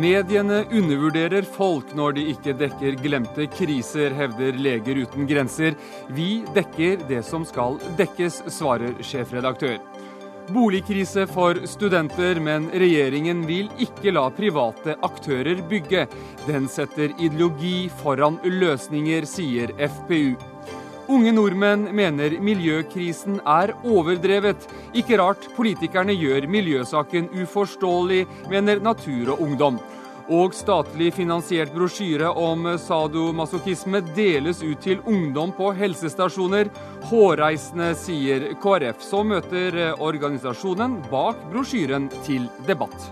Mediene undervurderer folk når de ikke dekker glemte kriser, hevder Leger uten grenser. Vi dekker det som skal dekkes, svarer sjefredaktør. Boligkrise for studenter, men regjeringen vil ikke la private aktører bygge. Den setter ideologi foran løsninger, sier FPU. Unge nordmenn mener miljøkrisen er overdrevet. Ikke rart politikerne gjør miljøsaken uforståelig, mener Natur og Ungdom. Og statlig finansiert brosjyre om sadomasochisme deles ut til ungdom på helsestasjoner. Hårreisende, sier KrF, som møter organisasjonen bak brosjyren til debatt.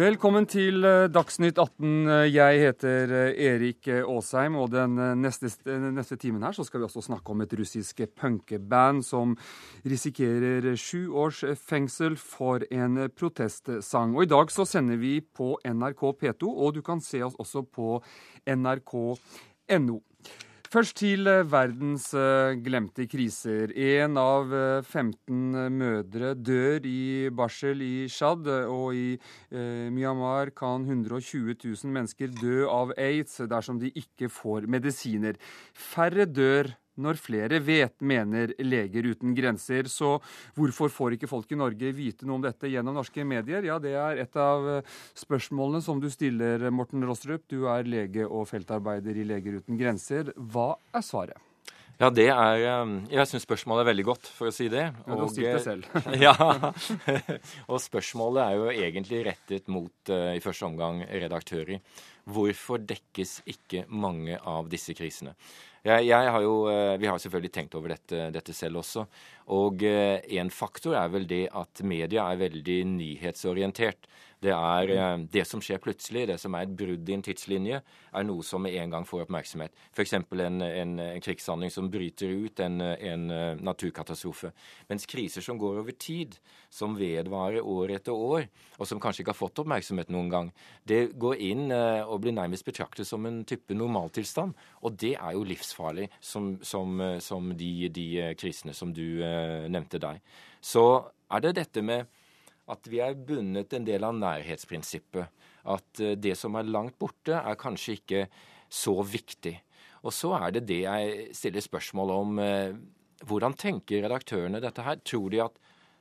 Velkommen til eh, Dagsnytt 18. Jeg heter eh, Erik Aasheim, og den eh, neste, neste, timen her så skal vi også snakke om et russisk punkeband som risikerer sju års fengsel for en protestsang. Og I dag så sender vi på NRK P2, og du kan se oss også på nrk.no. Først til eh, verdens eh, glemte kriser. Én av 15 eh, mødre dør i barsel i Tsjad, og i Myanmar kan 120 000 mennesker dø av aids dersom de ikke får medisiner. Færre dør når flere vet, mener Leger uten grenser. Så hvorfor får ikke folk i Norge vite noe om dette gjennom norske medier? Ja, det er et av eh, spørsmålene som du stiller, Morten Rostrup. Du er lege og feltarbeider i Leger uten grenser. Hva er svaret? Ja, det er eh, Jeg syns spørsmålet er veldig godt, for å si det. Ja, du har stilt det selv. ja. og spørsmålet er jo egentlig rettet mot, uh, i første omgang, redaktører. Hvorfor dekkes ikke mange av disse krisene? Jeg, jeg har jo, eh, vi har selvfølgelig tenkt over dette, dette selv også. Og en faktor er vel det at media er veldig nyhetsorientert. Det er eh, det som skjer plutselig, det som er et brudd i en tidslinje, er noe som med en gang får oppmerksomhet. F.eks. En, en, en krigshandling som bryter ut, en, en eh, naturkatastrofe. Mens kriser som går over tid, som vedvarer år etter år, og som kanskje ikke har fått oppmerksomhet noen gang, det går inn eh, og blir nærmest betraktet som en type normaltilstand. Og det er jo livsfarlig, som, som, som de, de, krisene som du nevnte der. Så er det dette med at vi er bundet en del av nærhetsprinsippet. At eh, det som er langt borte, er kanskje ikke så viktig. Og så er det det jeg stiller spørsmål om. Eh, hvordan tenker redaktørene dette her? Tror de at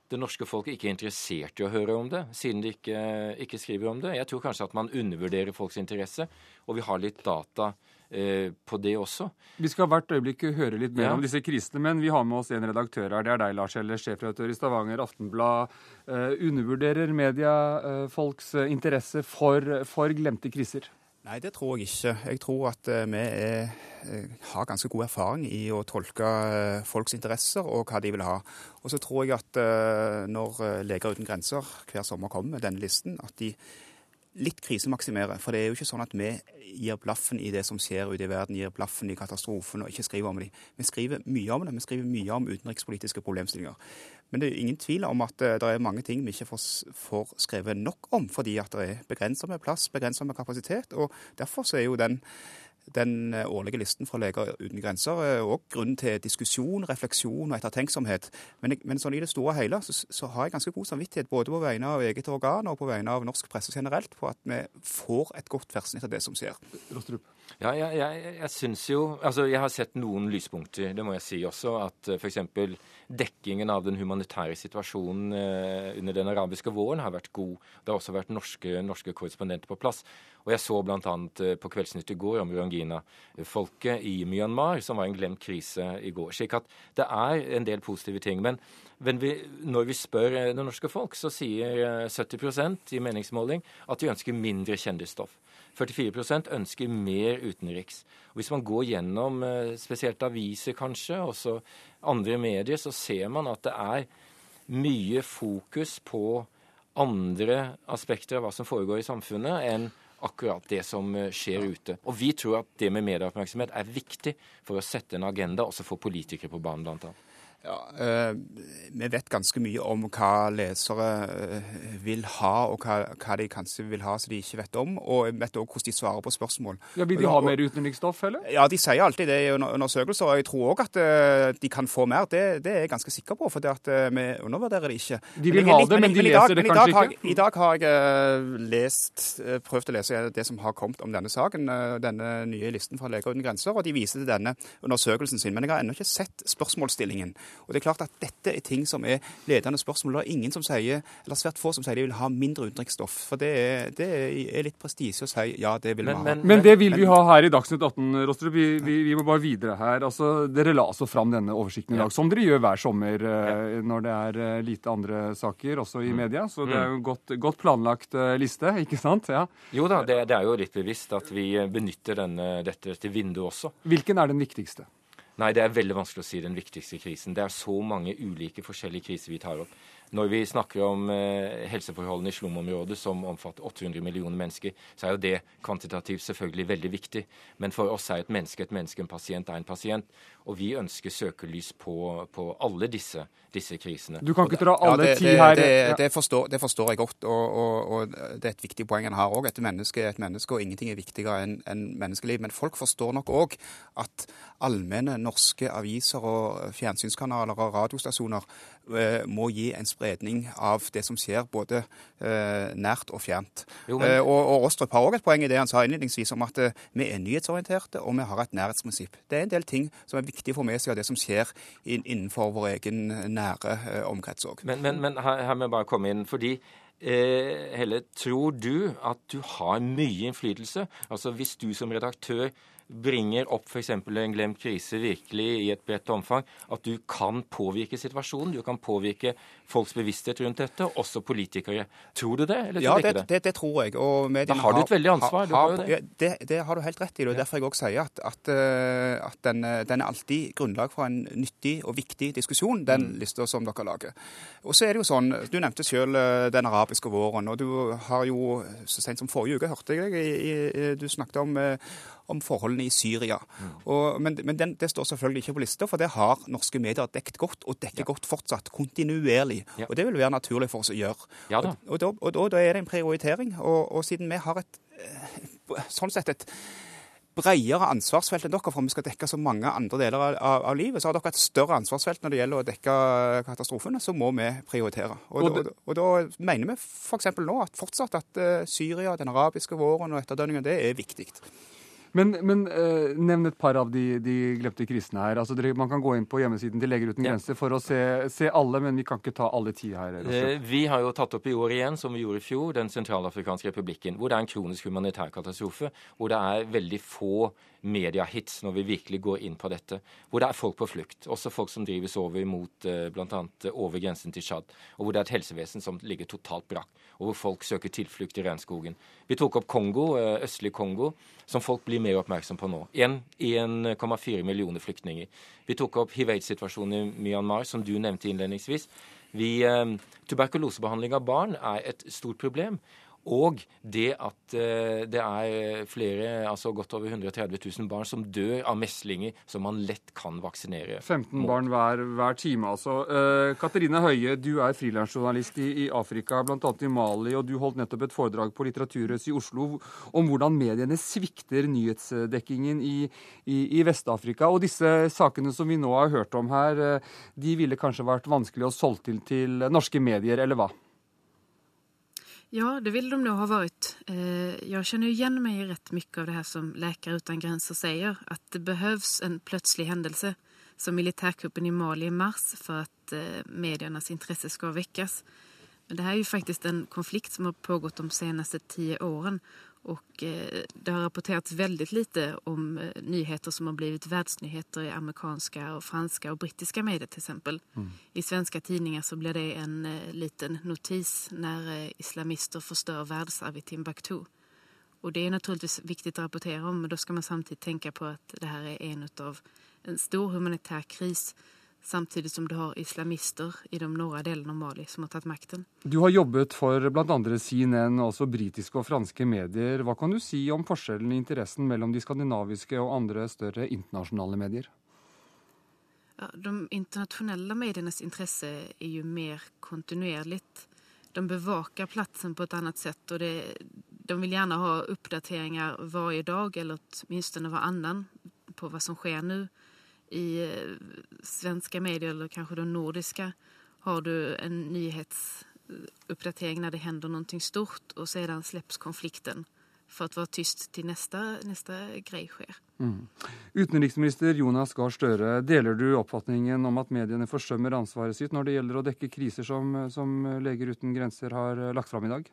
det norske folk ikke er interessert i å høre om det, siden de ikke, ikke skriver om det? Jeg tror kanskje at man undervurderer folks interesse, og vi har litt data på det også. Vi skal hvert øyeblikk høre litt mer ja. om disse krisene, men vi har med oss en redaktør her. Det er deg, Lars Eller, sjefredaktør i Stavanger Aftenblad. Eh, undervurderer media eh, folks uh, interesse for, for, glemte kriser? Nei, det tror jeg ikke. Jeg tror at vi er, har ganske god erfaring i å tolke folks interesser og hva de vil ha. Og så tror jeg at når Leger uten grenser hver sommer kommer med denne listen, at de litt krisemaksimere. For det er jo ikke sånn at vi gir blaffen i det som skjer ute i verden, gir blaffen i katastrofen og ikke skriver om dem. Vi skriver mye om det. Vi skriver mye om utenrikspolitiske problemstillinger. Men det er ingen tvil om at eh, det er mange ting vi ikke får, skrevet nok om, fordi at det er begrenset med plass, begrenset med kapasitet. og Derfor er jo den den eh, årlige listen fra Leger uten grenser er òg grunn til diskusjon, refleksjon og ettertenksomhet. Men, men sånn i det store og hele så, så, har jeg ganske god samvittighet både på vegne av eget organ og på vegne av norsk presse generelt på at vi får et godt versen etter det som skjer. Rostrup. Ja, jeg, jeg, jeg syns jo Altså, jeg har sett noen lyspunkter, det må jeg si også. At uh, f.eks. dekkingen av den humanitære situasjonen uh, under den arabiske våren har vært god. Det har også vært norske, norske korrespondenter på plass. Og jeg så bl.a. Uh, på Kveldsnytt i går om Rangina-folket i Myanmar, som var en glemt krise i går. Slik at det er en del positive ting. Men, men vi, når vi spør det norske folk, så sier 70% i meningsmåling at de ønsker mindre kjendisstoff. 44% ønsker mer utenriks. Og Hvis man går gjennom eh, spesielt aviser kanskje, og så andre medier, så ser man at det er mye fokus på andre aspekter av hva som foregår i samfunnet, enn akkurat det som eh, skjer ute. Og vi tror at det med medieoppmerksomhet er viktig for å sette en agenda, også for politikere på banen, blant annet. Ja, eh, Vi vet ganske mye om hva lesere eh, vil ha, og hva, de kanskje vil ha som de ikke vet om. Og vi vet også hvordan de svarer på spørsmål. Ja, Vil de ha mer utenriksstoff, eller? Ja, de sier alltid det i undersøkelser. Og jeg tror òg at eh, de kan få mer. Det, det, er jeg ganske sikker på, for vi undervurderer det ikke. De vil ha det, men, de leser det kanskje ikke? I dag har jeg lest, prøvd å lese det som har kommet om denne saken, denne nye listen fra Leger uten grenser, og de viser til denne undersøkelsen sin. Men jeg har ennå ikke sett spørsmålsstillingen. Og det er klart at dette er ting som er ledende spørsmål. Det er ingen som sier, eller svært få som sier de vil ha mindre utenriksstoff. For det er, det er litt prestisje å si ja, det vil vi ha. Men, men, det vil vi ha her i Dagsnytt 18, Rostrup. Vi, vi, vi, må bare videre her. Altså, dere la altså fram denne oversikten i dag, ja. som dere gjør hver sommer ja. Eh, når det er eh, lite andre saker, også i mm. media. Så det er jo en mm. godt, godt planlagt uh, liste, ikke sant? Ja. Jo da, det, det, er jo litt bevisst at vi benytter denne, dette til vinduet også. Hvilken er den viktigste? Nei, det er veldig vanskelig å si den viktigste krisen. Det er så mange ulike forskjellige kriser vi tar opp. Når vi snakker om eh, helseforholdene i slumområdet, som omfatter 800 millioner mennesker, så er jo det kvantitativt selvfølgelig veldig viktig. Men for oss er et menneske et menneske, en pasient er en pasient. Og vi ønsker søkelys på, på alle disse, disse, krisene. Du kan ikke dra alle ja, det, ti her. Det, det, det, forstår, det, forstår, jeg godt, og, og, og, det er et viktig poeng en har òg. Et menneske er et menneske, og ingenting er viktigere enn en menneskeliv. Men folk forstår nok òg at allmenne norske aviser og fjernsynskanaler og radiostasjoner må gi en spredning av det som skjer, både eh, nært og fjernt. Jo, men... eh, og, og Rostrup har òg et poeng i det han sa innledningsvis om at eh, vi er nyhetsorienterte, og vi har et nærhetsprinsipp. Det er en del ting som er viktig få med seg av det som skjer innenfor vår egen nære eh, omkrets òg. Men, men, men her, her, må jeg bare komme inn. fordi eh, Helle, tror du at du har mye innflytelse? Altså Hvis du som redaktør bringer opp f.eks. en glemt krise virkelig i et bredt omfang, at du kan påvirke situasjonen. Du kan påvirke folks bevissthet rundt dette, også politikere. Tror du det, eller ja, tror du ikke det? det? Det, tror jeg. da har du et veldig ansvar. Ha, ha, det. Det, det. har du helt rett i. Det er derfor jeg også sier at, at, eh, at den, den, er alltid grunnlag for en nyttig og viktig diskusjon, den mm. lista som dere lager. Og så er det jo sånn, Du nevnte selv eh, den arabiske våren. og du har jo, Så sent som forrige uke hørte jeg deg, du snakket om eh, om forholdene i Syria. Mm. Og, men, men den, det står selvfølgelig ikke på lista, for det har norske medier dekket godt, og dekker ja. godt fortsatt, kontinuerlig. Ja. Og det vil være naturlig for oss å gjøre. Ja, og, og, da, og da, da, er det en prioritering. Og, siden vi har et eh, sånn sett et bredere ansvarsfelt enn dere, for vi skal dekke så mange andre deler av, av, livet. Så har dere et større ansvarsfelt når det gjelder å dekke katastrofene, så må vi prioritere. Og, og, da, og da, mener vi f.eks. nå at fortsatt at uh, Syria, den arabiske våren og etterdønningene, det er viktig. Men, men uh, nevn et par av de, de glemte krisene her. Altså, dere, man kan gå inn på hjemmesiden til Leger uten ja. grenser for å se, se, alle, men vi kan ikke ta alle ti her. Eh, vi har jo tatt opp i år igjen, som vi gjorde i fjor, Den sentralafrikanske republikken, hvor det er en kronisk humanitær katastrofe. Hvor det er veldig få mediehits når vi virkelig går inn på dette. Hvor det er folk på flukt, også folk som drives over mot eh, bl.a. over grensen til Tsjad. Og hvor det er et helsevesen som ligger totalt brakk, og hvor folk søker tilflukt i regnskogen. Vi tok opp Kongo, uh, østlig Kongo, som folk blir mer oppmerksom på nå. 1,4 millioner flyktninger. Vi tok opp hiv-aids-situasjonen i Myanmar, som du nevnte innledningsvis. Vi, tuberkulosebehandling av barn er et stort problem. Og det at eh, det er flere, altså godt over 130 000 barn som dør av meslinger som man lett kan vaksinere 15 mot. barn hver, hver, time, altså. Uh, Katarina Høie, du er frilansjournalist i, i, Afrika, bl.a. i Mali, og du holdt nettopp et foredrag på Litteraturhuset i Oslo om hvordan mediene svikter nyhetsdekkingen i, i, i Vest-Afrika. Og disse sakene som vi nå har hørt om her, uh, de ville kanskje vært vanskelig å solge til til norske medier, eller hva? Ja, det vill de nog ha varit. Jeg jag känner igen mig i rätt mycket av det här som Läkare utan gränser säger, att det behövs en plötslig händelse, som militärkuppen i Mali i mars, för att eh, mediernas intresse ska väckas. Men det här är ju faktiskt en konflikt som har pågått de senaste tio åren och eh, det har rapporterats väldigt lite om eh, nyheter som har blivit världsnyheter i amerikanska och franska och brittiska medier till exempel. Mm. I svenska tidningar så blir det en eh, liten notis när islamister förstör världsarv i Timbuktu. Och det är naturligtvis viktigt att rapportera om men då ska man samtidigt tänka på att det här är en av en stor humanitär kris samtidig som du har islamister i de norra delene av Mali som har tatt makten. Du har jobbet for bl.a. CNN, også britiske og franske medier. Hva kan du si om forskjellen i interessen mellom de skandinaviske og andre større internasjonale medier? ja, de internasjonale medienes interesse er jo mer kontinuerlig. De bevaker plassen på et annet sett, og det, de vil gjerne ha oppdateringer hver dag eller åtminstone annen, på hva som skjer nu. I svenske svenska medier, eller kanskje de nordiske, har du en nyhetsuppdatering når det hender noe stort og så släpps konflikten for å være tyst til neste, neste grei skjer. Mm. Utenriksminister Jonas Gahr Støre, deler du oppfatningen om at mediene forsømmer ansvaret sitt når det gjelder å dekke kriser som, som Leger uten grenser har lagt fram i dag?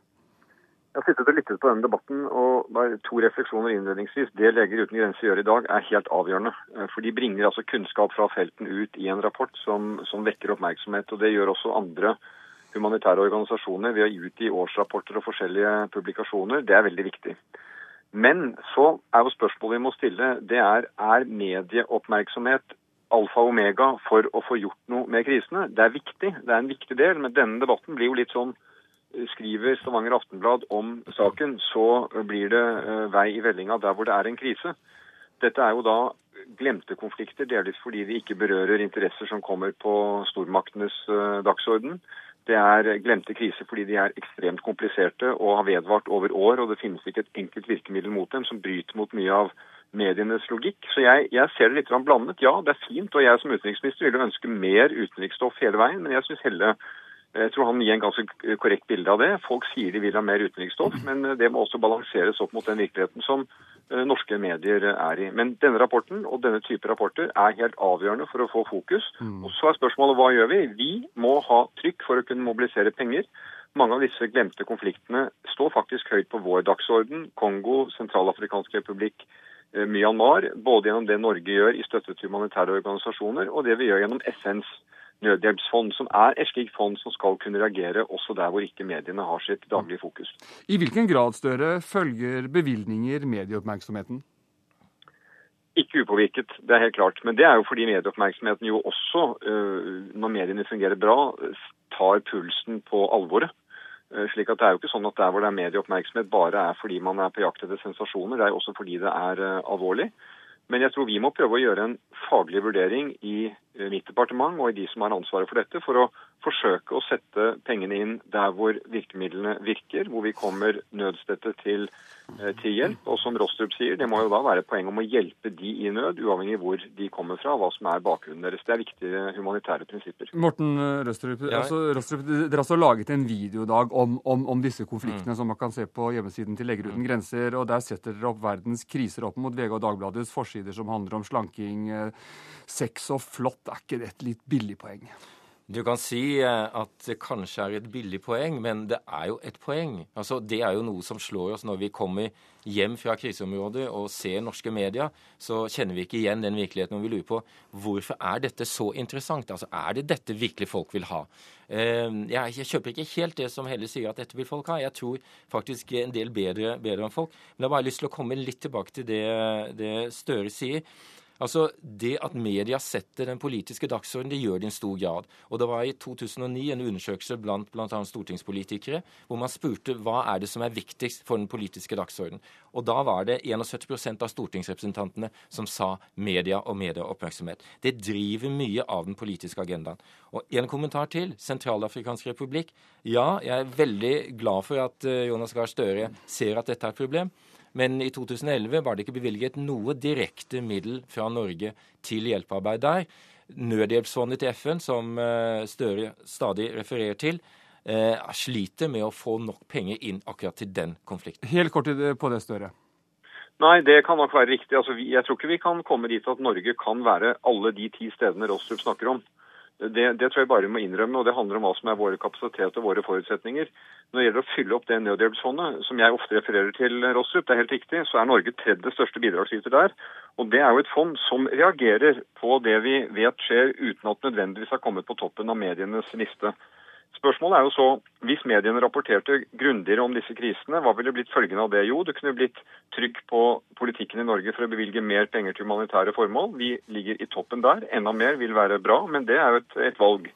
Jeg har sittet og lyttet på denne debatten, og to refleksjoner innledningsvis. Det Leger uten grenser gjør i dag, er helt avgjørende. For de bringer altså kunnskap fra felten ut i en rapport som, som vekker oppmerksomhet. og Det gjør også andre humanitære organisasjoner ved å utgi årsrapporter og forskjellige publikasjoner, det er veldig viktig. Men så er jo spørsmålet vi må stille, det er er medieoppmerksomhet alfa og omega for å få gjort noe med krisene? Det er viktig, det er en viktig del, men denne debatten blir jo litt sånn Skriver Stavanger Aftenblad om saken, så blir det eh, vei i vellinga der hvor det er en krise. Dette er jo da glemte konflikter, delvis fordi de ikke berører interesser som kommer på stormaktenes eh, dagsorden. Det er glemte kriser fordi de er ekstremt kompliserte og har vedvart over år, og det finnes ikke et enkelt virkemiddel mot dem som bryter mot mye av medienes logikk. Så jeg, jeg ser det litt blandet. Ja, det er fint, og jeg som utenriksminister ville ønske mer utenriksstoff hele veien, men jeg syns Helle jeg tror han gir en ganske korrekt bilde av det. Folk sier de vil ha mer utenriksstoff, men det må også balanseres opp mot den virkeligheten som Eh, norske medier er i. Men denne rapporten og denne type rapporter er helt avgjørende for å få fokus. Mm. Og Så er spørsmålet hva gjør vi? Vi må ha trykk for å kunne mobilisere penger. Mange av disse glemte konfliktene står faktisk høyt på vår dagsorden. Kongo, Sentralafrikansk republikk, eh, Myanmar. Både gjennom det Norge gjør i støtte til humanitære organisasjoner, og det vi gjør gjennom FNs nødhjelpsfond, som er et slikt fond som skal kunne reagere også der hvor ikke mediene har sitt daglige fokus. I hvilken grad Støre, følger bevilgninger medieoppmerksomheten? Ikke upåvirket, det er helt klart. Men det er jo fordi medieoppmerksomheten jo også, øh, når mediene fungerer bra, tar pulsen på alvoret. Øh, slik at Det er jo ikke sånn at der hvor det er medieoppmerksomhet bare er fordi man er på jakt etter sensasjoner, det er jo også fordi det er øh, alvorlig. Men jeg tror vi må prøve å gjøre en faglig vurdering i eh, mitt departement og i de som har ansvaret for dette, for å forsøke å sette pengene inn der hvor virkemidlene virker, hvor vi kommer nødstøtte til, eh, til, hjelp. Og som Rostrup sier, det må jo da være poeng om å hjelpe de i nød, uavhengig hvor de kommer fra, hva som er bakgrunnen deres. Det er viktige humanitære prinsipper. Morten eh, Rostrup, ja. altså, Rostrup dere har altså laget en videodag om, om, om disse konfliktene mm. som man kan se på hjemmesiden til Leger uten mm. grenser, og der setter dere opp verdens kriser opp mot VG og Dagbladets forsider som handler om slanking, eh, sex og flott. Er ikke det et litt billig poeng? Du kan si eh, at det kanskje er et billig poeng, men det er jo et poeng. Altså, Det er jo noe som slår oss når vi kommer hjem fra kriseområdet og ser norske medier. Så kjenner vi ikke igjen den virkeligheten og vi lurer på hvorfor er dette så interessant. Altså, Er det dette virkelig folk vil ha? Eh, jeg kjøper ikke helt det som Helle sier at dette vil folk ha. Jeg tror faktisk en del bedre, bedre enn folk. Men jeg har bare lyst til å komme litt tilbake til det, det Støre sier. Altså, Det at media setter den politiske dagsordenen, det gjør det i en stor grad. Og Det var i 2009 en undersøkelse blant bl.a. stortingspolitikere hvor man spurte hva er det som er viktigst for den politiske dagsordenen. Og Da var det 71% av stortingsrepresentantene som sa media og medieoppmerksomhet. Det driver mye av den politiske agendaen. Og En kommentar til. Sentralafrikansk republikk. Ja, jeg er veldig glad for at eh, Jonas Gahr Støre ser at dette er et problem. Men i 2011 var det ikke bevilget noe direkte middel fra Norge til hjelpearbeid der. Nødhjelpsfondet til FN, som eh, Støre stadig refererer til, eh, sliter med å få nok penger inn akkurat til den konflikten. Helt kort på det, Støre. Nei, det kan nok være riktig. Altså, jeg tror ikke vi kan komme dit at Norge kan være alle de ti stedene Rostrup snakker om. Det, det, tror jeg bare vi må innrømme, og det handler om hva som er våre kapasitet og våre forutsetninger. Når det gjelder å fylle opp det nødhjelpsfondet, som jeg ofte refererer til, Rostrup, det er helt riktig, så er Norge tredje største bidragsyter der. Og det er jo et fond som reagerer på det vi vet skjer, uten at nødvendigvis har kommet på toppen av medienes liste. Spørsmålet er jo så, Hvis mediene rapporterte grundigere om disse krisene, hva ville blitt følgende av det? Jo, det kunne blitt trykk på politikken i Norge for å bevilge mer penger til humanitære formål. Vi ligger i toppen der. Enda mer vil være bra, men det er jo et, et valg.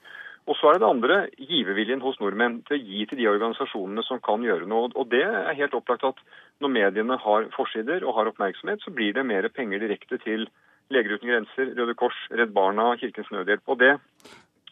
Og så er det det andre, giverviljen hos nordmenn til å gi til de organisasjonene som kan gjøre noe. Og det er helt opplagt at når mediene har forsider og har oppmerksomhet, så blir det mer penger direkte til Leger uten grenser, Røde Kors, Redd Barna, Kirkens Nødhjelp. Og det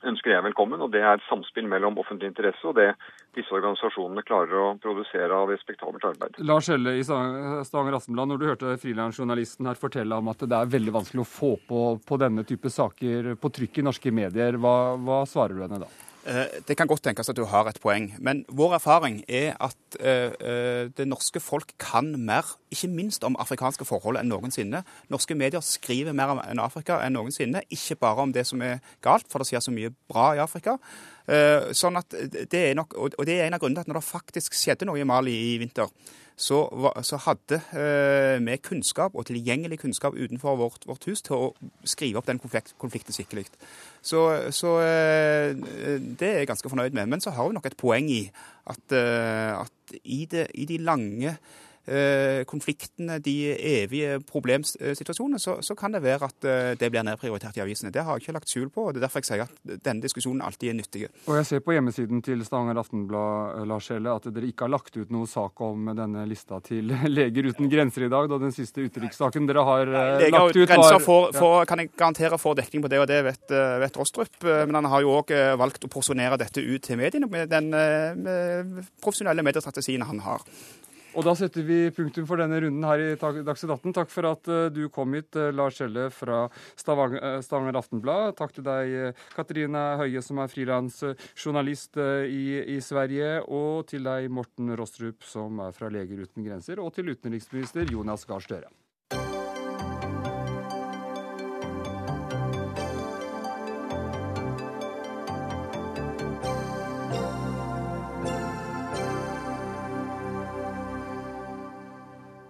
ønsker jeg velkommen. og Det er et samspill mellom offentlig interesse og det disse organisasjonene klarer å produsere av respektabelt arbeid. Lars Helle i Stavanger Aftenblad, når du hørte frilansjournalisten her fortelle om at det er veldig vanskelig å få på, på denne type saker på trykk i norske medier, hva, hva svarer du henne da? Eh, det kan godt tenkes at du har et poeng, men vår erfaring er at eh, eh, det norske folk kan mer, ikke minst om afrikanske forhold, enn noensinne. Norske medier skriver mer om Afrika enn noensinne, ikke bare om det som er galt, for det skjer så mye bra i Afrika. Sånn at det er nok, og det er en av grunnene til at når det faktisk skjedde noe i Mali i vinter, så, så hadde vi kunnskap og tilgjengelig kunnskap utenfor vårt, vårt, hus til å skrive opp den konflikten skikkelig. Så, så, eh, det er jeg ganske fornøyd med. Men så har vi nok et poeng i at, eh, at i, det, i de lange Eh, konfliktene, de evige problemsituasjonene, så, så, kan det være at eh, det blir nedprioritert i avisene. Det har jeg ikke lagt skjul på, og det er derfor jeg sier at denne diskusjonen alltid er nyttig. Og jeg ser på hjemmesiden til Stavanger Aftenblad eh, Lars Helle, at dere ikke har lagt ut noe sak om denne lista til Leger uten grenser i dag, da den siste utenrikssaken dere har Nei, lagt ut var uten grenser kan jeg garantere får dekning på det, og det vet, vet Rostrup. Men han har jo òg valgt å porsjonere dette ut til mediene med den med profesjonelle mediestrategien han har. Og da setter vi punktum for denne runden her i Dagsnytt 18. Takk for at uh, du kom hit, uh, Lars Kjelle fra uh, Stavanger, Aftenblad. Takk til deg, Katrine Høie, som er frilansjournalist i, i, Sverige. Og til deg, Morten Rostrup, som er fra Leger uten grenser. Og til utenriksminister Jonas Gahr Støre.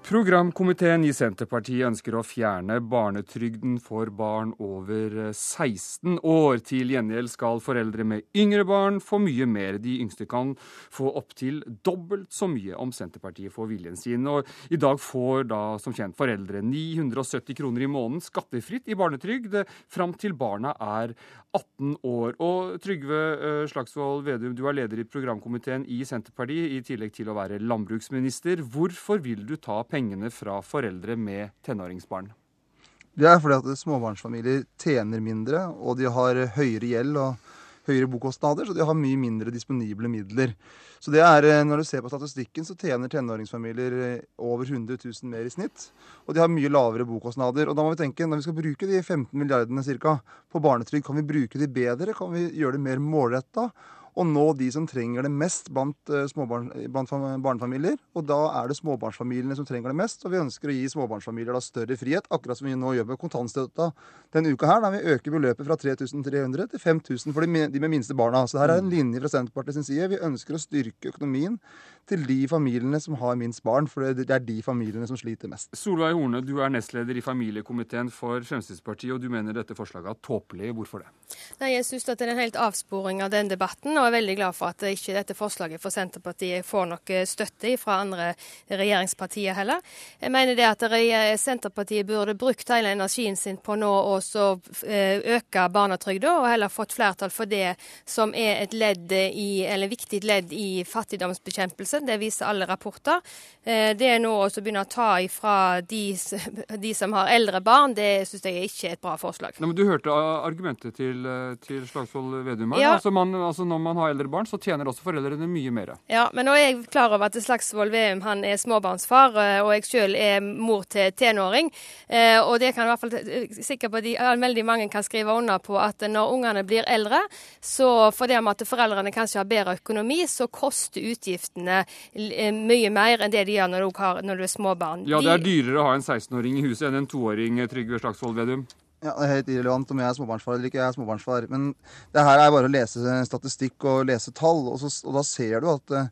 Programkomiteen i Senterpartiet ønsker å fjerne barnetrygden for barn over 16 år. Til gjengjeld skal foreldre med yngre barn få mye mer. De yngste kan få opptil dobbelt så mye om Senterpartiet får viljen sin. Og I dag får da som kjent foreldre 970 kroner i måneden skattefritt i barnetrygd fram til barna er 18 år. Og Trygve eh, Slagsvold Vedum, du er leder i programkomiteen i Senterpartiet, i tillegg til å være landbruksminister. Hvorfor vil du ta penger pengene fra foreldre med tenåringsbarn? Det er fordi at småbarnsfamilier tjener mindre, og de har høyere gjeld og høyere bokostnader, så de har mye mindre disponible midler. Så det er, eh, Når du ser på statistikken, så tjener tenåringsfamilier eh, over 100 000 mer i snitt. Og de har mye lavere bokostnader. Og da må vi tenke, når vi skal bruke de 15 milliardene cirka, på barnetrygd, kan vi bruke de bedre? Kan vi gjøre det mer målretta? Og nå de som trenger det mest blant, eh, småbarn, blant barnefamilier. Og da er det småbarnsfamiliene som trenger det mest. Og vi ønsker å gi småbarnsfamilier da større frihet, akkurat som vi nå gjør med kontantstøtta denne uka her, Da vi øker beløpet fra 3300 til 5000 for de med minste barna. Så her er en linje fra Senterpartiet sin side. Vi ønsker å styrke økonomien til de familiene som har minst barn, for det er de familiene som sliter mest. Solveig Horne, du er nestleder i familiekomiteen for Fremskrittspartiet, og du mener dette forslaget er tåpelig. Hvorfor det? Nei, Jeg syns det er en helt avsporing av den debatten, og er veldig glad for at ikke dette forslaget for Senterpartiet får noe støtte fra andre regjeringspartier heller. Jeg mener det at Senterpartiet burde brukt hele energien sin på nå å eh, øke barnetrygda, og heller fått flertall for det som er et ledd i, eller viktig ledd i fattigdomsbekjempelse det viser alle rapporter. Eh, det er nå å begynne å ta ifra de, de, som har eldre barn, det syns jeg ikke er et bra forslag. Nei, men Du hørte argumentet til, eh, til Slagsvold Vedum her. Ja. Altså, altså Når man har eldre barn, så tjener også foreldrene mye mer. Ja, men nå er jeg klar over at Slagsvold Vedum han er småbarnsfar, eh, og jeg sjøl er mor til tenåring. Og det kan i hvert fall sikkert på de, veldig mange kan skrive under på at når ungene blir eldre, så fordi at foreldrene kanskje har bedre økonomi, så koster utgiftene mye mer enn det de gjør når du, har, når du er småbarn. Ja, det er dyrere å ha en 16-åring i huset enn en toåring, eh, Trygve Slagsvold Vedum. Ja, Det er helt irrelevant om jeg er småbarnsfar eller ikke jeg er småbarnsfar. Men det her er bare å lese statistikk og lese tall, og, så, og da ser du at uh,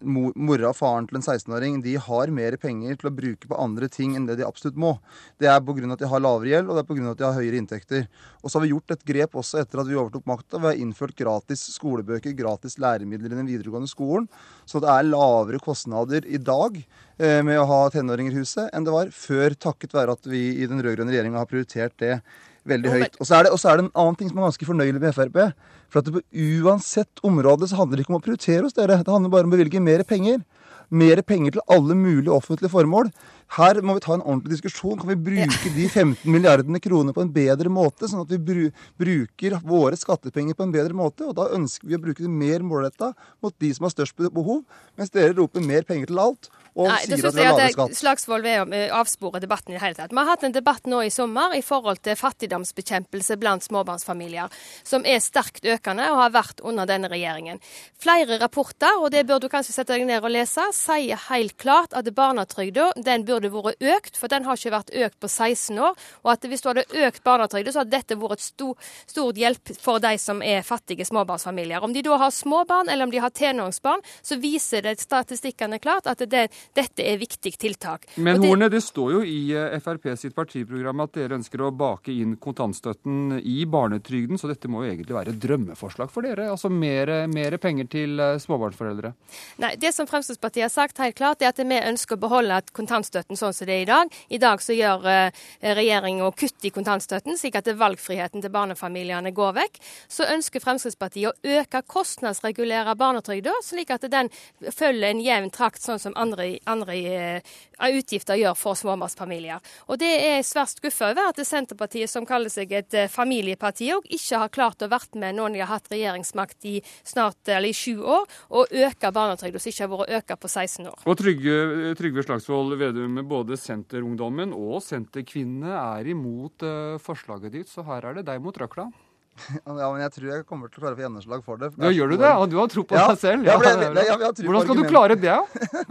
mora og faren til en 16-åring de har mer penger til å bruke på andre ting enn det de absolutt må. Det er pga. at de har lavere gjeld og det er på grunn av at de har høyere inntekter. Og så har vi gjort et grep også etter at vi overtok makta. Vi har innført gratis skolebøker, gratis læremidler i den videregående skolen. Så det er lavere kostnader i dag eh, med å ha tenåringer i huset enn det var før, takket være at vi i den rød-grønne regjeringa har prioritert det veldig høyt. Og så er, er, det en annen ting som er ganske fornøyelig med Frp. For at det på uansett område så handler det ikke om å prioritere hos dere. Det handler bare om å bevilge mer penger. Mer penger til alle mulige offentlige formål. Her må vi ta en ordentlig diskusjon. Kan vi bruke de 15 milliardene kroner på en bedre måte, sånn at vi bru bruker våre skattepenger på en bedre måte? Og da ønsker vi å bruke det mer målretta mot de som har størst behov, mens dere roper mer penger til alt og Nei, sier at vi har lavere skatt. Slagsvold Vedum eh, avsporer debatten i det hele tatt. Vi har hatt en debatt nå i sommer i forhold til fattigdomsbekjempelse blant småbarnsfamilier, som er sterkt økende og har vært under denne regjeringen. Flere rapporter, og det bør du kanskje sette deg ned og lese, sier helt klart at barnetrygda den burde vært økt, for den har ikke vært økt på 16 år. Og at hvis du hadde økt barnetrygda, så hadde dette vært et stor, stort hjelp for de som er fattige småbarnsfamilier. Om de da har småbarn eller om de har tenåringsbarn, så viser det statistikkene klart at det, dette er viktig tiltak. Men det, Horne, det står jo i eh, Frp sitt partiprogram at dere ønsker å bake inn kontantstøtten i barnetrygden, så dette må jo egentlig være et drømmeforslag for dere? Altså mer, mer penger til eh, småbarnsforeldre? Nei, det som Fremskrittspartiet har sagt helt klart, er at vi ønsker å beholde kontantstøtten sånn som det er i dag. I dag så gjør uh, regjeringen å kutte i kontantstøtten, slik at valgfriheten til barnefamiliene går vekk. Så ønsker Fremskrittspartiet å øke kostnadsregulere barnetrygda, slik at den følger en jevn trakt, sånn som andre andre uh, utgifter gjør for småbarnsfamilier. Og det er svært skuffa over at Senterpartiet, som kaller seg et uh, familieparti, og ikke har klart å vært med når de har hatt regjeringsmakt i snart, eller i sju år, og øke barnetrygden, som ikke har vært økt på 16 år. Og Trygve, Trygve Slagsvold Vedum, både Senterungdommen og Senterkvinnene er imot forslaget ditt, så her er det deg mot røkla. Ja, men jeg tror jeg kommer til å klare å få gjennomslag for det. For ja, gjør du det? Og du har tro på ja, deg selv? Ja, det, jeg, jeg Hvordan skal du klare det?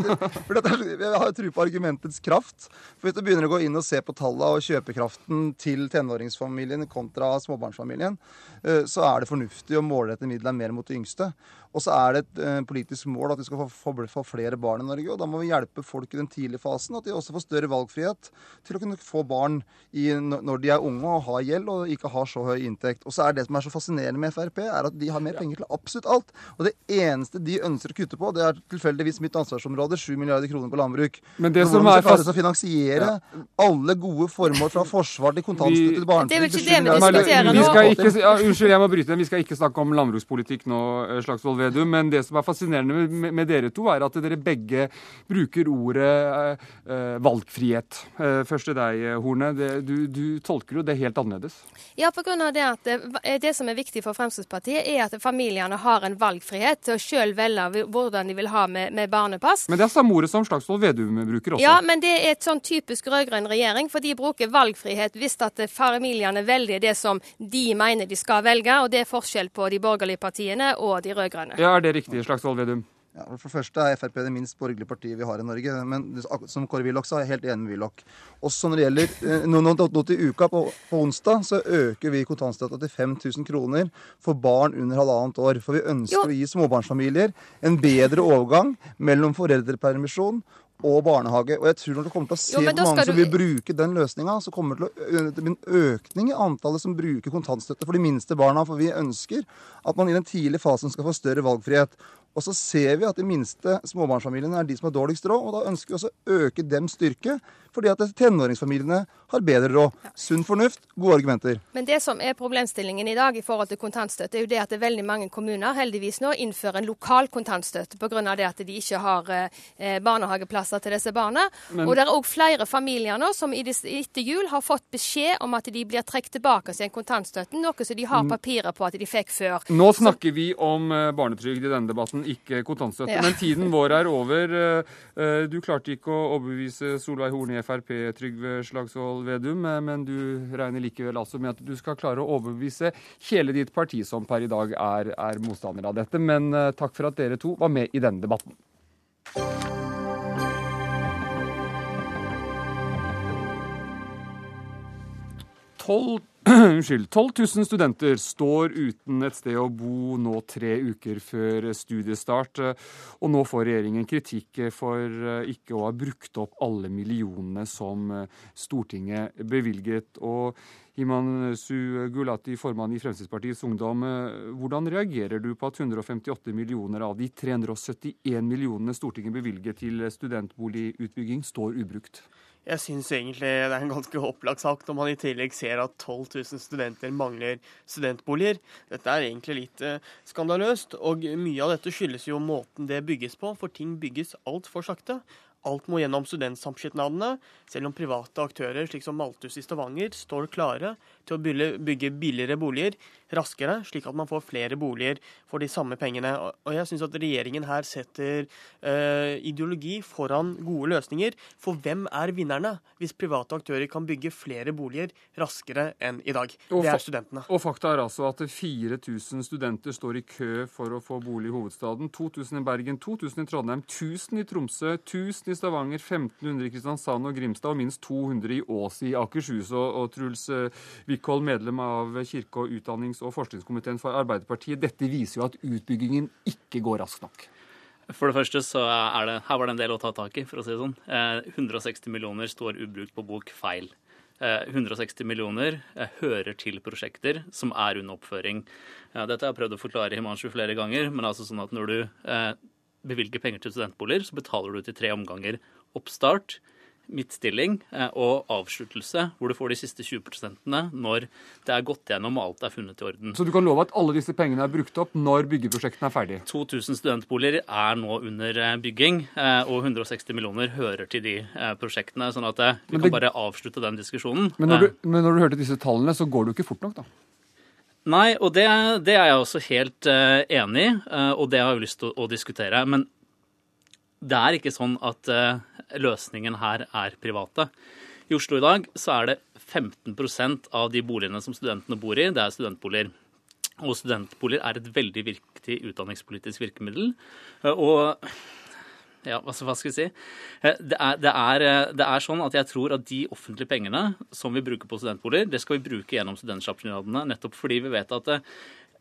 jeg har tro på argumentets kraft. For Hvis du begynner å gå inn og se på tallene og kjøpekraften til tenåringsfamilien kontra småbarnsfamilien, eh, så er det fornuftig å målrette midlene mer mot de yngste. Og så er det et uh, politisk mål at vi skal få, få, få, flere barn i Norge. Og da må vi hjelpe folk i den tidlige fasen, at de også får større valgfrihet til å kunne få barn i, når de er unge og har gjeld og ikke har så høy inntekt. Og så er det som er så fascinerende med Frp, er at de har mer penger til absolutt alt. Og det eneste de ønsker å kutte på, det er tilfeldigvis mitt ansvarsområde, 7 milliarder kroner på landbruk. Men det som er fast... å finansiere ja. alle gode formål fra forsvar til kontantstøtte til barnetrygd Det er vel ikke det vi diskuterer nå? ja, unnskyld, jeg må bryte. Vi skal ikke snakke om landbrukspolitikk nå, eh, Slagsvold Vedum. Men det som er fascinerende med, med, dere to, er at dere begge bruker ordet eh, valgfrihet. Eh, først til deg, Horne. Det, du, du, tolker jo det helt annerledes. Ja, på grunn av det at det, det som er viktig for Fremskrittspartiet, er at familiene har en valgfrihet til å sjøl velge hvordan de vil ha med, med, barnepass. Men det er samme ordet som Slagsvold Vedum bruker også. Ja, men det er et sånn typisk rød-grønn regjering, for de bruker valgfrihet hvis at familiene velger det som de mener de skal velge, og det er forskjell på de borgerlige partiene og de rød-grønne. Ja, er det riktig, Slagsvold Vedum? Ja, for det første er Frp det minst borgerlige partiet vi har i Norge. Men som Kåre Willoch sa, er jeg helt enig med Willoch. Også når det gjelder eh, nå, nå, nå til uka, på, på, onsdag, så øker vi kontantstøtta til 5000 kroner for barn under halvannet år. For vi ønsker jo. å gi småbarnsfamilier en bedre overgang mellom foreldrepermisjon og barnehage. Og jeg tror når du kommer til å se jo, hvor mange som vil bruke den løsninga, så kommer det til å bli en økning i antallet som bruker kontantstøtte for de minste barna. For vi ønsker at man i den tidlige fasen skal få større valgfrihet. Og så ser vi at de minste småbarnsfamiliene er de som har dårligst råd, og da ønsker vi også å øke dems styrke fordi at tenåringsfamiliene har bedre råd. Sunn fornuft, gode argumenter. Men det som er problemstillingen i dag i forhold til kontantstøtte, er jo det at det er veldig mange kommuner heldigvis nå innfører en lokal kontantstøtte pga. det at de ikke har eh, barnehageplasser til disse barna. Men... Og det er òg flere familier nå som etter jul har fått beskjed om at de blir trukket tilbake til kontantstøtten, noe som de har mm. papirer på at de fikk før. Nå snakker Så... vi om eh, barnetrygd i denne debatten, ikke kontantstøtte. Ja. Men tiden vår er over. Eh, eh, du klarte ikke å overbevise Solveig Horne i Frp, Trygve Slagsvold Vedum, eh, men du regner likevel altså med at du skal klare å overbevise hele ditt parti, som per i dag er, er motstander av dette. Men takk for at dere to var med i denne debatten. 12 Unnskyld. 12 000 studenter står uten et sted å bo nå tre uker før studiestart. Og nå får regjeringen kritikk for eh, ikke å ha brukt opp alle millionene som eh, Stortinget bevilget. Og Himansu Gulati, formann i Fremskrittspartiets Ungdom, eh, hvordan reagerer du på at 158 millioner av de 371 millionene Stortinget bevilget til studentboligutbygging, står ubrukt? Jeg syns egentlig det er en ganske opplagt sak når man i tillegg ser at 12 000 studenter mangler studentboliger. Dette er egentlig litt eh, skandaløst, og mye av dette skyldes jo måten det bygges på, for ting bygges altfor sakte. Alt må gjennom studentsamskipnadene, selv om private aktører slik som Malthus i Stavanger står klare til å bygge billigere boliger raskere, slik at man får flere boliger for de samme pengene. Og jeg syns at regjeringen her setter uh, ideologi foran gode løsninger. For hvem er vinnerne hvis private aktører kan bygge flere boliger raskere enn i dag? Og det er studentene. Og fakta er altså at 4000 studenter står i kø for å få bolig i hovedstaden. 2000 i Bergen, 2000 i Trondheim, 1000 i Tromsø, 1000 i Stavanger, 1500 i Kristiansand og Grimstad og minst 200 i Ås i Akershus. Og, og Truls uh, Wickholm, medlem av kirke- og utdannings- og forskningskomiteen for Arbeiderpartiet. Dette viser jo at utbyggingen ikke går raskt nok. For det første så er det Her var det en del å ta tak i, for å si det sånn. 160 eh, millioner står ubrukt på bok feil. 160 eh, millioner eh, hører til prosjekter som er under oppføring. Dette har jeg prøvd å forklare Himanshu flere ganger, men altså sånn at når du bevilger penger til studentboliger, så betaler du til tre omganger oppstart, midtstilling eh, og avsluttelse, hvor du får de siste 20% når det er gått gjennom og alt er funnet i orden. Så du kan love at alle disse pengene er brukt opp når byggeprosjektene er ferdig? 2000 studentboliger er nå under eh, bygging, eh, og 160 millioner hører til de prosjektene. sånn at vi det... kan bare avslutte den diskusjonen. Men når, du, men når du hørte disse tallene, så går det jo ikke fort nok, da? Nei, og det, det er jeg også helt enig i, og det har jeg lyst til å, å diskutere. Men det er ikke sånn at uh, løsningen her er private. I Oslo i dag så er det 15% av de boligene som studentene bor i, det er studentboliger. Og studentboliger er et veldig viktig utdanningspolitisk virkemiddel. Eh, og ja, hva skal vi si? Eh, det er, det, er, det er, sånn at jeg tror at de offentlige pengene som vi bruker på studentboliger, det skal vi bruke gjennom studentsamskipnadene, nettopp fordi vi vet at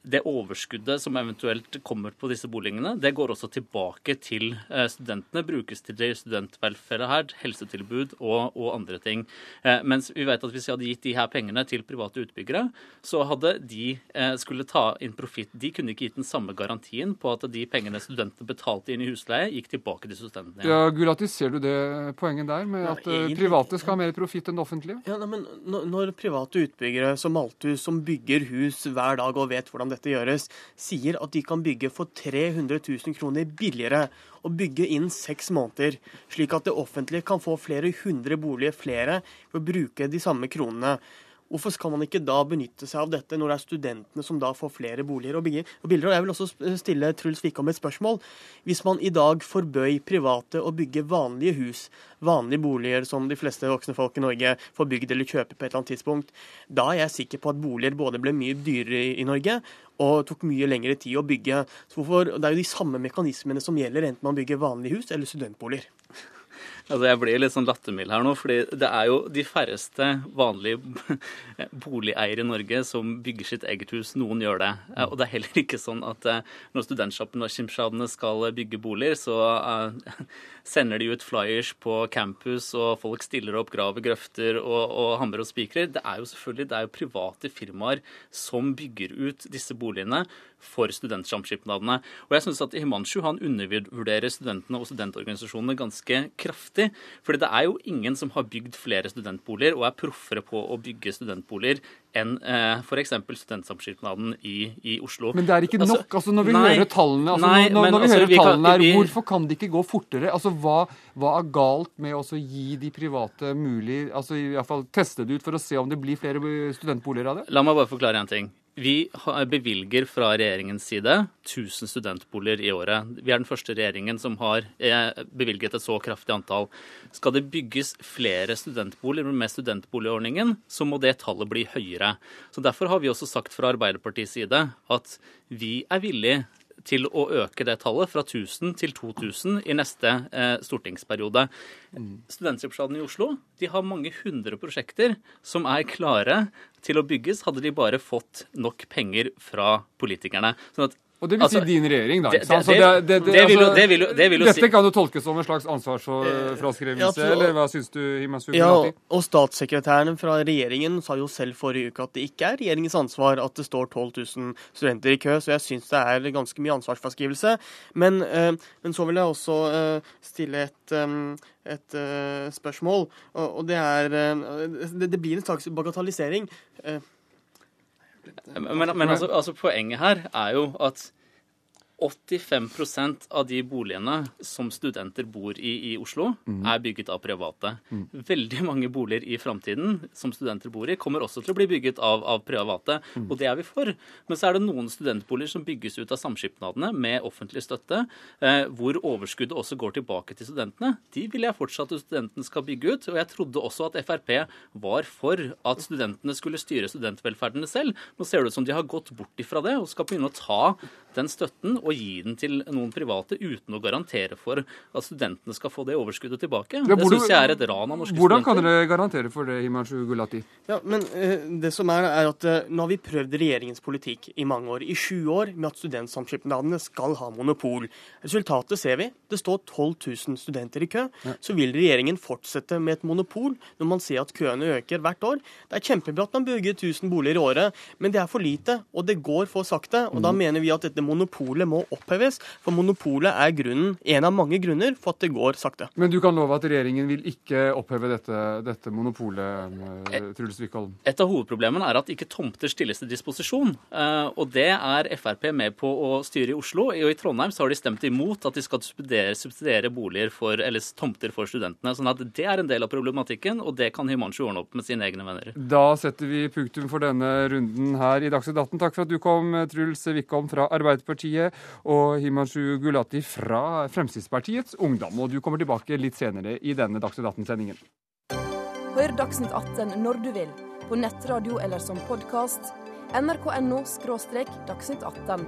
det overskuddet som eventuelt kommer på disse boligene, det går også tilbake til eh, studentene. Brukes til studentvelferd, helsetilbud og, og, andre ting. Eh, mens vi vet at hvis vi hadde gitt de her pengene til private utbyggere, så hadde de eh, skulle ta inn profitt. De kunne ikke gitt den samme garantien på at de pengene studentene betalte inn i husleie, gikk tilbake til studentene. Ja, Gulati, ser du det poenget der, med at ja, private skal ha mer profitt enn det offentlige? Ja, nei, men Når private utbyggere som Malthus, som bygger hus hver dag og vet hvordan dette gjøres, sier at de kan bygge for 300 000 kroner billigere og bygge innen seks måneder, slik at det offentlige kan få flere hundre boliger flere ved å bruke de samme kronene. Hvorfor skal man ikke da benytte seg av dette, når det er studentene som da får flere boliger og, bilder? Og jeg vil også stille Truls Wickholm et spørsmål. Hvis man i dag forbøy private å bygge vanlige hus, vanlige boliger som de fleste voksne folk i Norge får bygd eller kjøpe på et eller annet tidspunkt, da er jeg sikker på at boliger både ble mye dyrere i Norge og tok mye lengre tid å bygge. Så hvorfor, det er jo de samme mekanismene som gjelder enten man bygger vanlige hus eller studentboliger. Altså jeg blir litt sånn lattermild her nå, fordi det er jo de færreste vanlige boligeiere i Norge som bygger sitt eget hus. Noen gjør det. Og det er heller ikke sånn at når studentsjappene og skimsjadene skal bygge boliger, så eh, sender de ut flyers på campus, og folk stiller opp, graver grøfter og, og hammer og spikrer. Det er jo selvfølgelig det er jo private firmaer som bygger ut disse boligene for studentsamskipnadene. Og jeg syns at Himanshu han undervurderer studentene og studentorganisasjonene ganske kraftig. fordi det er jo ingen som har bygd flere studentboliger og er proffere på å bygge studentboliger enn eh, f.eks. Studentsamskipnaden i, i, Oslo. Men det er ikke altså, nok. altså Når vi nei, hører tallene, altså, nei, når, når vi altså, hører vi tallene her, vi, hvorfor kan det ikke gå fortere? Altså hva, hva er galt med å gi de private mulig altså i hvert fall teste det ut for å se om det blir flere studentboliger av det? La meg bare forklare en ting. Vi bevilger fra regjeringens side 1000 studentboliger i året. Vi er den første regjeringen som har eh, bevilget et så kraftig antall. Skal det bygges flere studentboliger med studentboligordningen, så må det tallet bli høyere. Så Derfor har vi også sagt fra Arbeiderpartiets side at vi er villige til å øke det tallet fra 1000 til 2000 i neste eh, stortingsperiode. Mm. Studentsamskipnaden i Oslo de har mange hundre prosjekter som er klare til å bygges, hadde de bare fått nok penger fra politikerne. Sånn at og det vil altså, si din regjering, da. ikke sant? Dette kan jo tolkes som en slags ansvarsfraskrivelse, ja, eller hva syns du? Himasu, ja, og statssekretæren fra regjeringen sa jo selv forrige uke at det ikke er regjeringens ansvar at det står 12 000 studenter i kø, så jeg syns det er ganske mye ansvarsfraskrivelse. Men, uh, men så vil jeg også uh, stille et, um, et uh, spørsmål, og, og, det er det, det, blir en slags bagatellisering. Men, men altså, altså, poenget her er jo at 85% av de boligene som studenter bor i i Oslo, mm. er bygget av private. Mm. Veldig mange boliger i framtiden som studenter bor i, kommer også til å bli bygget av, av private, mm. og det er vi for. Men så er det noen studentboliger som bygges ut av samskipnadene med offentlig støtte, eh, hvor overskuddet også går tilbake til studentene. De vil jeg fortsatt at studentene skal bygge ut, og jeg trodde også at Frp var for at studentene skulle styre studentvelferdene selv. Nå ser det ut som de har gått bort ifra det og skal begynne å ta den støtten og gi den til noen private uten å garantere for at studentene skal få det overskuddet tilbake. Ja, det syns jeg er et ran av norske hvordan studenter. Hvordan kan dere garantere for det, Himanshu Gulati? Ja, men uh, det som er, er at uh, Nå har vi prøvd regjeringens politikk i mange år, i sju år, med at studentsamskipnadene skal ha monopol. Resultatet ser vi. Det står 12 000 studenter i kø. Ja. Så vil regjeringen fortsette med et monopol når man ser at køene øker hvert år. Det er kjempebra at man bygger 1000 boliger i året, men det er for lite, og det går for sakte. og mm. Da mener vi at dette monopolet må oppheves. For monopolet er grunnen, en av mange grunner for at det går sakte. Men du kan love at regjeringen vil ikke oppheve dette, dette monopolet, eh, Truls Wickholm? Et av hovedproblemene er at ikke tomter stilles til disposisjon. Eh, og det er Frp med på å styre i Oslo. Og i Trondheim så har de stemt imot at de skal subsidiere, subsidiere boliger for, eller tomter for studentene. sånn at det er en del av problematikken, og det kan Himanshu ordne opp med sine egne venner. Da setter vi punktum for denne runden her i Dagsnytt 18. Takk for at du kom, Truls Wickholm fra Arbeiderpartiet og Himanshu Gulati fra Fremskrittspartiets Ungdom. Og du kommer tilbake litt senere i denne Dagsnytt 18-sendingen. Hør Dagsnytt 18 når du vil, på nettradio eller som podkast. nrk.no – dagsnytt 18.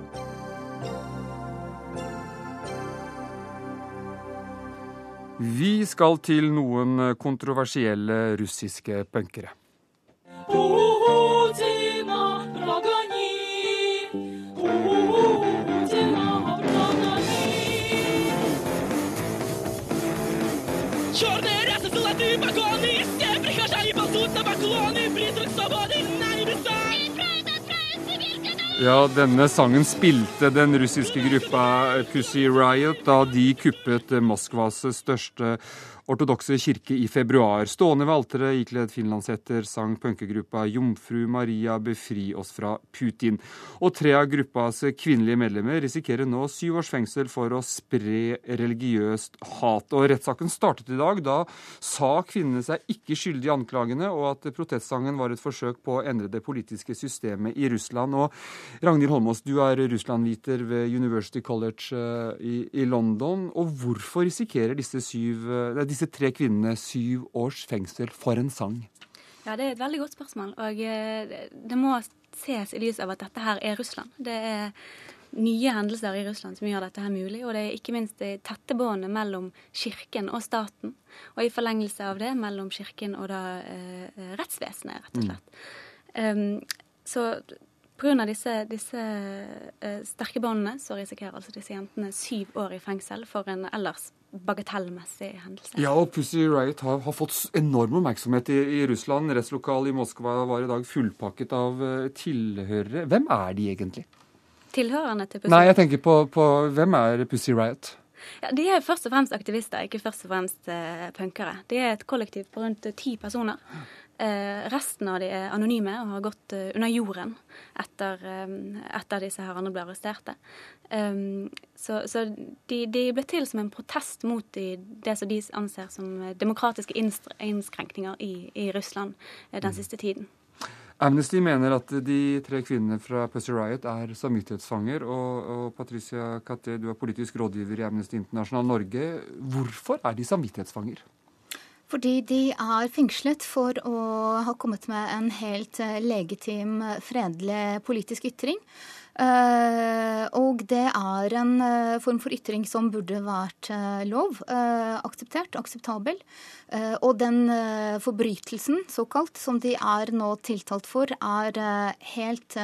Vi skal til noen kontroversielle russiske punkere. Ja, denne sangen spilte den russiske gruppa Pussy Riot da de kuppet Moskvas største ortodokse kirke i februar. Stående ved alteret ikledd finlandshetter sang punkegruppa Jomfru Maria befri oss fra Putin. Og tre av gruppas kvinnelige medlemmer risikerer nå syv års fengsel for å spre religiøst hat. Og rettssaken startet i dag. Da sa kvinnene seg ikke skyldige i anklagene, og at protestsangen var et forsøk på å endre det politiske systemet i Russland. Og Ragnhild Holmås, du er russlandviter ved University College eh, i, i London. Og hvorfor risikerer disse syv, eh, disse disse tre kvinnene syv års fengsel for en sang? Ja, Det er et veldig godt spørsmål. Og eh, det må ses i lys av at dette her er Russland. Det er nye hendelser i Russland som gjør dette her mulig. Og det er ikke minst det tette båndet mellom kirken og staten. Og i forlengelse av det mellom kirken og da eh, rettsvesenet, rett og mm. slett. Mm. Um, så Pga. disse, disse uh, sterke båndene så risikerer altså disse jentene syv år i fengsel for en ellers bagatellmessig hendelse. Ja, og Pussy Riot har, har fått enorm oppmerksomhet i, i Russland. Rettslokalet i Moskva var i dag fullpakket av uh, tilhørere. Hvem er de egentlig? Tilhørerne til Pussy Nei, jeg tenker på, på hvem er Pussy Riot? Ja, De er først og fremst aktivister, ikke først og fremst uh, punkere. De er et kollektiv på rundt ti personer. Uh, resten av de er anonyme og har gått uh, under jorden etter, um, etter disse herrene ble arresterte. Så, så de, de, ble til som en protest mot de, det som de anser som demokratiske innskrenkninger i, i Russland eh, den mm. siste tiden. Amnesty mener at de tre kvinnene fra Pussy Riot er samvittighetsfanger. Og, og Patricia Katte, du er politisk rådgiver i Amnesty International Norge. Hvorfor er de samvittighetsfanger? Fordi de er fengslet for å ha kommet med en helt eh, legitim, fredelig politisk ytring. Uh, og det er en uh, form for ytring som burde vært lov, akseptert, akseptabel. og den forbrytelsen, såkalt, som de er nå tiltalt for, er helt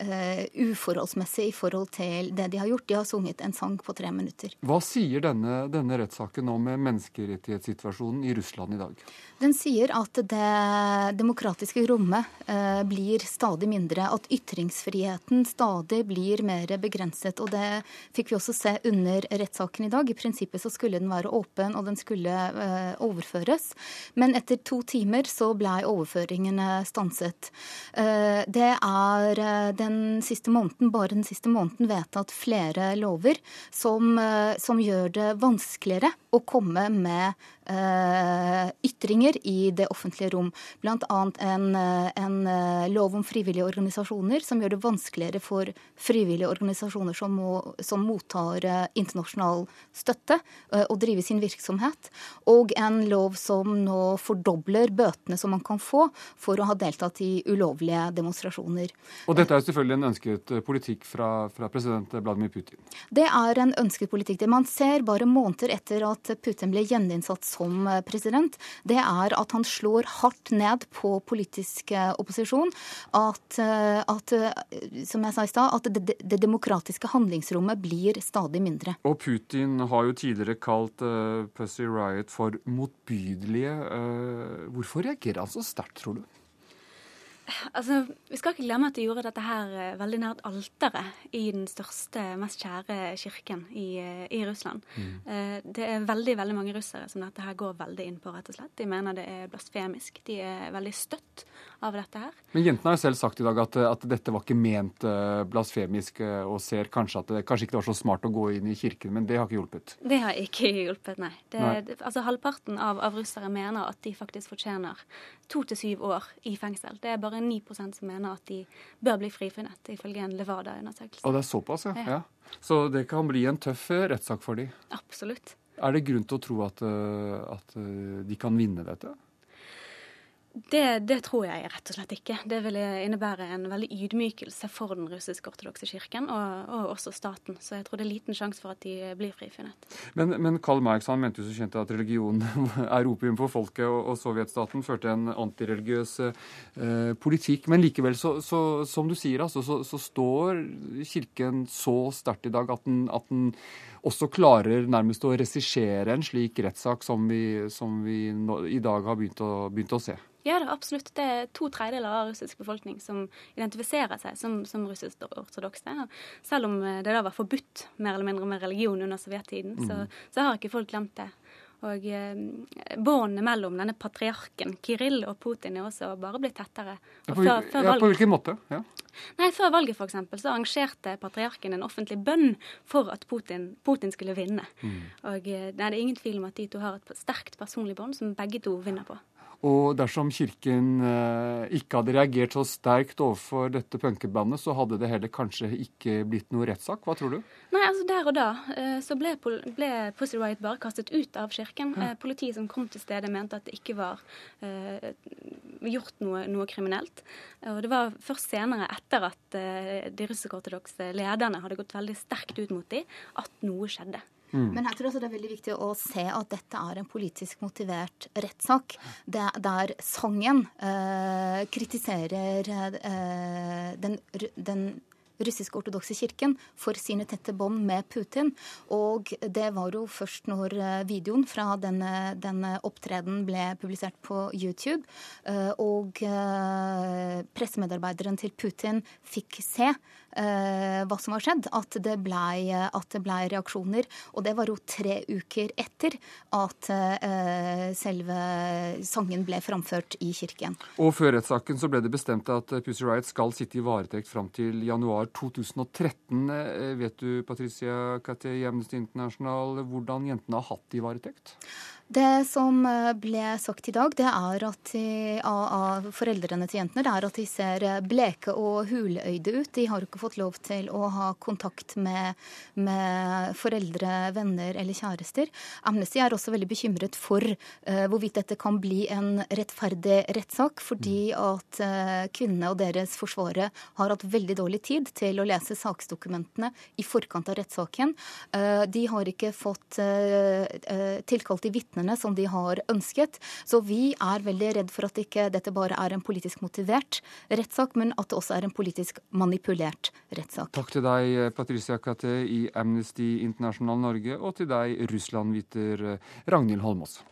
uh, uforholdsmessig i forhold til det de har gjort. De har sunget en sang på tre minutter. Hva sier denne, denne rettssaken om menneskerettighetssituasjonen i Russland i dag? Den sier at det demokratiske rommet uh, blir stadig mindre. At ytringsfriheten stadig blir mer begrenset. Og det fikk vi også se under rettssaken i dag. I prinsippet så skulle den være åpen, og den skulle uh, overføres. Men etter to timer så ble overføringene stanset. Det er uh, den siste måneden, bare den siste måneden vedtatt flere lover som, som gjør det vanskeligere å komme med Eh, ytringer i det offentlige rom. Bl.a. En, eh, en eh, lov om frivillige organisasjoner som gjør det vanskeligere for frivillige organisasjoner som, må, som mottar internasjonal støtte, å drive sin virksomhet. Og en lov som nå fordobler bøtene som man kan få for å ha deltatt i ulovlige demonstrasjoner. Og dette er selvfølgelig en ønsket politikk fra, fra president Vladimir Putin? Det er en ønsket politikk. Det man ser bare måneder etter at Putin ble gjeninnsatt som eh, president, det er at han slår hardt ned på politisk eh, opposisjon. At, eh, at som jeg sa i stad, at det, det, demokratiske handlingsrommet blir stadig mindre. Og Putin har jo tidligere kalt uh, Pussy Riot for motbydelige. Uh, hvorfor reagerer han så sterkt, tror du? Altså, Vi skal ikke glemme at de gjorde dette her eh, veldig nært alteret i den største, mest kjære kirken i, eh, i Russland. Mm. Eh, det er veldig veldig mange russere som dette her går veldig inn på, rett og slett. De mener det er blasfemisk. De er veldig støtt av dette her. Men jentene har jo selv sagt i dag at, at dette var ikke ment blasfemisk, og ser kanskje at det kanskje ikke var så smart å gå inn i kirken, men det har ikke hjulpet? Det har ikke hjulpet, nei. Det, nei. Altså Halvparten av, av russere mener at de faktisk fortjener to til syv år i fengsel. Det er bare 9% som mener at de bør bli frifunnet, ifølge en Levada-undersøkelse. Og det er såpass, ja. ja. Så det kan bli en tøff eh, rettssak for dem? Absolutt. Er det grunn til å tro at, eh, at eh, de kan vinne dette? Det, det, tror jeg rett og slett ikke. Det vil innebære en veldig ydmykelse for den russisk-ortodokse kirken, og, og, også staten. Så jeg tror det er liten sjanse for at de blir frifunnet. Men, men Karl Marx han mente jo så kjent at religion er opium for folket, og, og sovjetstaten førte en antireligiøs eh, politikk. Men likevel, så, så, som du sier, altså, så, så, står kirken så sterkt i dag at den, at den også klarer nærmest å regissere en slik rettssak som vi, som vi nå, i dag har begynt å, begynt å se. Ja, det er absolutt. Det er to tredjedeler av russisk befolkning som identifiserer seg som, som russisk-ortodokse. Selv om det da var forbudt mer eller mindre med religion under sovjettiden, mm. så, så har ikke folk glemt det. Og eh, båndene mellom denne patriarken Kirill og Putin er også bare blitt tettere. Og på, før, valget, ja, på hvilken måte? Ja. Nei, Før valget for eksempel, så arrangerte patriarken en offentlig bønn for at Putin, Putin skulle vinne. Mm. Og eh, nei, Det er ingen tvil om at de to har et sterkt personlig bånd som begge to vinner på. Og dersom Kirken eh, ikke hadde reagert så sterkt overfor dette punkebandet, så hadde det heller kanskje ikke blitt noe rettssak? Hva tror du? Nei, altså Der og da eh, så ble, ble Pussy Riot bare kastet ut av kirken. Ja. Eh, politiet som kom til stedet, mente at det ikke var eh, gjort noe, noe, kriminelt. Og det var først senere, etter at eh, de russisk-ortodokse lederne hadde gått veldig sterkt ut mot dem, at noe skjedde. Mm. Men jeg tror også det er veldig viktig å se at dette er en politisk motivert rettssak. Der sangen eh, kritiserer eh, den, den russisk-ortodokse kirken for sine tette bånd med Putin. Og det var jo først når eh, videoen fra denne, denne opptreden ble publisert på YouTube, eh, og eh, pressemedarbeideren til Putin fikk se Eh, hva som har skjedd, at det, blei, at det blei reaksjoner. Og det var jo tre uker etter at eh, selve sangen ble framført i kirken. Og før rettssaken så ble det bestemt at Pussy Riot skal sitte i varetekt fram til januar 2013. Eh, vet du, Patricia i Amnesty International, hvordan jentene har hatt i varetekt? Det som eh, ble sagt i dag, det er at de, av, foreldrene til jentene, det er at de ser eh, bleke og huløyde ut. De har ikke fått lov til å ha kontakt med, med foreldre, venner eller kjærester. Amnesty er også veldig bekymret for uh, hvorvidt dette kan bli en rettferdig rettssak, fordi at uh, kvinnene og deres forsvarere har hatt veldig dårlig tid til å lese saksdokumentene i forkant av rettssaken. Uh, de har ikke fått tilkalt de vitner vitnene som de har ønsket. Så vi er veldig redd for at ikke dette bare er en politisk motivert rettssak, men at det også er en politisk manipulert rettssak. Takk til deg, Patricia Kate i Amnesty International Norge, og til deg, Russland-viter Ragnhild Holmås.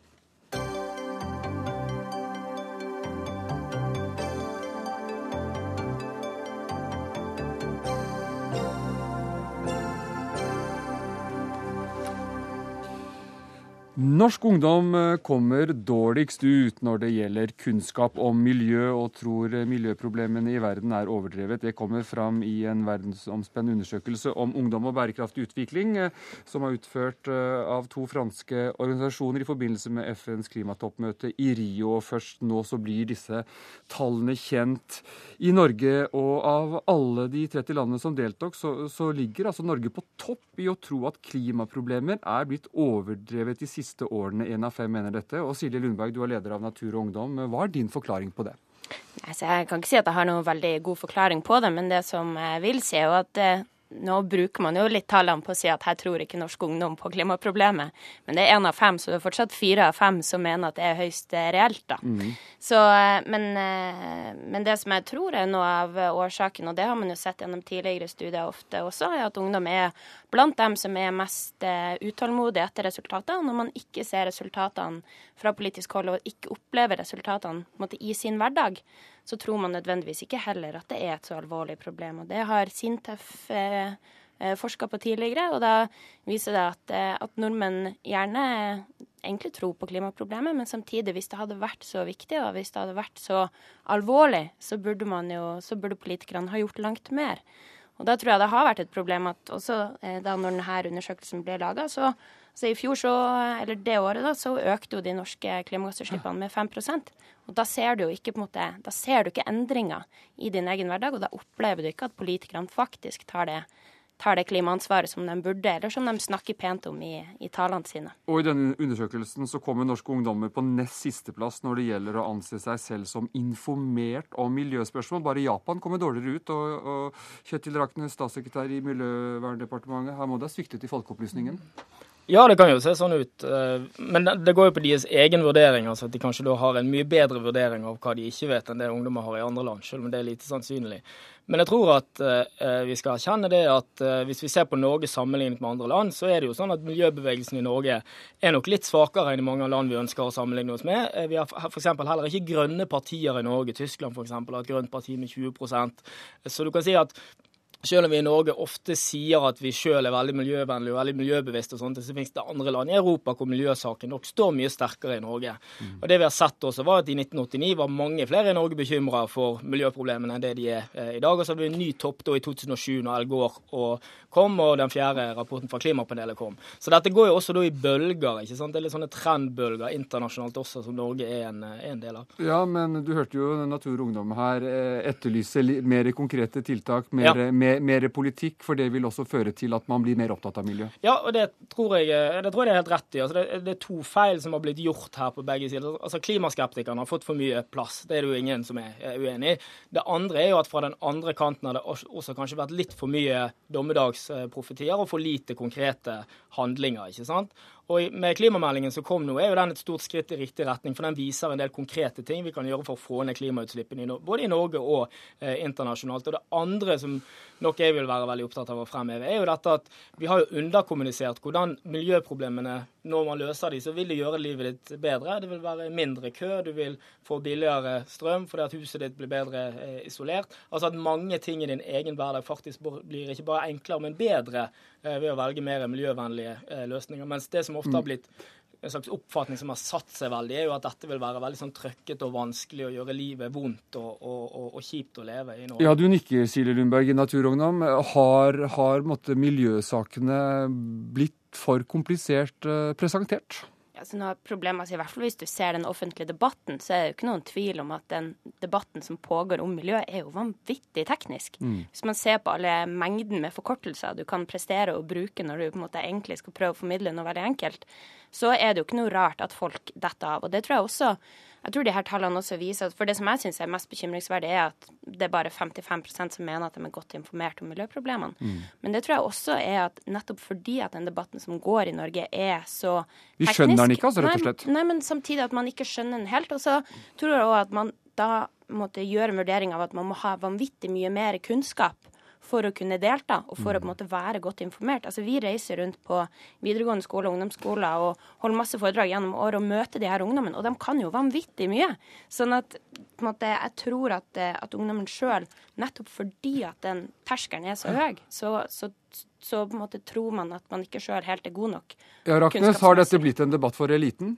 Norsk ungdom eh, kommer dårligst ut når det gjelder kunnskap om miljø, og tror eh, miljøproblemene i verden er overdrevet. Det kommer fram i en verdensomspennende undersøkelse om ungdom og bærekraftig utvikling, eh, som er utført av to franske organisasjoner i forbindelse med FNs klimatoppmøte i Rio. Først nå så blir disse tallene kjent i Norge. Og av alle de 30 landene som deltok, så, så ligger altså Norge på topp i å tro at klimaproblemer er blitt overdrevet de siste siste årene. Én av fem mener dette. Og Silje Lundberg, du er leder av Natur og Ungdom. Hva er din forklaring på det? jeg kan ikke si at jeg har noen veldig god forklaring på det, men det som jeg vil si, er jo at eh, nå bruker man jo litt tallene på å si at her tror ikke norsk ungdom på klimaproblemet. Men det er én av fem, så det er fortsatt fire av fem som mener at det er høyst eh, reelt. da. Mm. Så, eh, men, eh, men, det som jeg tror er noe av årsaken, og det har man jo sett gjennom tidligere studier ofte også, er at ungdom er blant dem som er mest utålmodige etter resultater. Når man ikke ser resultatene fra politisk hold og ikke opplever resultatene måte, i sin hverdag, så tror man nødvendigvis ikke heller at det er et så alvorlig problem. Og det har Sintef eh, eh forska på tidligere, og da viser det at, eh, at, nordmenn gjerne egentlig tror på klimaproblemet, men samtidig, hvis det hadde vært så viktig og hvis det hadde vært så alvorlig, så burde, man jo, så burde politikerne ha gjort langt mer. Og da tror jeg det har vært et problem at også eh, da når denne undersøkelsen ble laga, så så i fjor, så, eller det året, da, så økte jo de norske klimagassutslippene med 5% Og da ser du jo ikke på en måte, da ser du ikke endringer i din egen hverdag, og da opplever du ikke at politikerne faktisk tar det, tar det klimaansvaret som de burde, eller som de snakker pent om i, i talene sine. Og I denne undersøkelsen så kommer norske ungdommer på nest sisteplass når det gjelder å anse seg selv som informert om miljøspørsmål. Bare Japan kommer dårligere ut. Og, og Kjetil Rakne, statssekretær i Miljøverndepartementet, her må det ha sviktet i folkeopplysningen? Ja, det kan jo se sånn ut. Eh, men det går jo på deres egen vurdering. altså At de kanskje da har en mye bedre vurdering av hva de ikke vet, enn det ungdommer har i andre land. Selv om det er lite sannsynlig. Men jeg tror at eh, vi skal erkjenne det at eh, hvis vi ser på Norge sammenlignet med andre land, så er det jo sånn at miljøbevegelsen i Norge er nok litt svakere enn i mange land vi ønsker å sammenligne oss med. Eh, vi har f.eks. heller ikke grønne partier i Norge. Tyskland f.eks. har et grønt parti med 20% Så du kan si at selv om vi i Norge ofte sier at vi selv er veldig miljøvennlige og veldig miljøbevisste, og sånt, så finnes det andre land i Europa hvor miljøsaken nok står mye sterkere i Norge. Mm. Og det vi har sett også var at I 1989 var mange flere i Norge bekymra for miljøproblemene enn det de er eh, i dag. Og så hadde vi en ny topp da i 2007 når Al Gore kom, og den fjerde rapporten fra klimapanelet kom. Så dette går jo også da i bølger. ikke sant? Det er litt sånne trendbølger internasjonalt også, som Norge er en, er en del av. Ja, men du hørte jo Natur og Ungdom her eh, etterlyse mer konkrete tiltak. mer, ja. mer mer, politikk, for det vil også føre til at man blir mer opptatt av miljø? Ja, og det tror jeg, det tror jeg er helt rett i. Altså det, det, er to feil som har blitt gjort her på begge sider. Altså Klimaskeptikerne har fått for mye plass, det er det jo ingen som er, er uenig i. Det andre er jo at fra den andre kanten har det også kanskje vært litt for mye dommedagsprofetier og for lite konkrete handlinger. ikke sant? Og Med klimameldingen som kom nå, er jo den et stort skritt i riktig retning. For den viser en del konkrete ting vi kan gjøre for å få ned klimautslippene både i Norge og eh, internasjonalt. Og Det andre som nok jeg vil være veldig opptatt av å fremheve, er jo dette at vi har jo underkommunisert hvordan miljøproblemene når man løser de, så vil det gjøre livet ditt bedre. Det vil være mindre kø, du vil få billigere strøm fordi at huset ditt blir bedre eh, isolert. Altså at mange ting i din egen hverdag faktisk blir ikke bare enklere, men bedre eh, ved å velge mer miljøvennlige eh, løsninger. Mens det som ofte har mm. blitt en slags oppfatning som har satt seg veldig, er jo at dette vil være veldig sånn trøkkete og vanskelig å gjøre livet vondt og, og, og, og, kjipt å leve i Norge. Ja, Du nikker, Silje Lundberg i Naturungdom. Har, har måtte, miljøsakene blitt for komplisert presentert. Ja, så noe av problemet, altså I hvert fall hvis du ser den offentlige debatten, så er det jo ikke noen tvil om at den debatten som pågår om miljø, er jo vanvittig teknisk. Mm. Hvis man ser på alle mengden med forkortelser du kan prestere og bruke når du på en måte egentlig skal prøve å formidle noe veldig enkelt, så er det jo ikke noe rart at folk detter av. Og det tror jeg også jeg tror de her tallene også viser at For det som jeg syns er mest bekymringsverdig, er at det er bare 55% som mener at de er godt informert om miljøproblemene. Mm. Men det tror jeg også er at nettopp fordi at den debatten som går i Norge, er så teknisk Vi skjønner den ikke, altså, rett og slett? Nei, nei, men samtidig at man ikke skjønner den helt. Og så tror jeg òg at man da måtte gjøre en vurdering av at man må ha vanvittig mye mer kunnskap for å kunne delta og for å på en måte være godt informert. Altså Vi reiser rundt på videregående skole og ungdomsskoler og holder masse foredrag gjennom året og møter de her ungdommene, og de kan jo vanvittig mye. Sånn at på en måte, jeg tror at, eh, at ungdommen sjøl, nettopp fordi at den terskelen er så høy, så, så, så på en måte tror man at man ikke sjøl helt er god nok. Ja, Raknes, har dette blitt en debatt for eliten?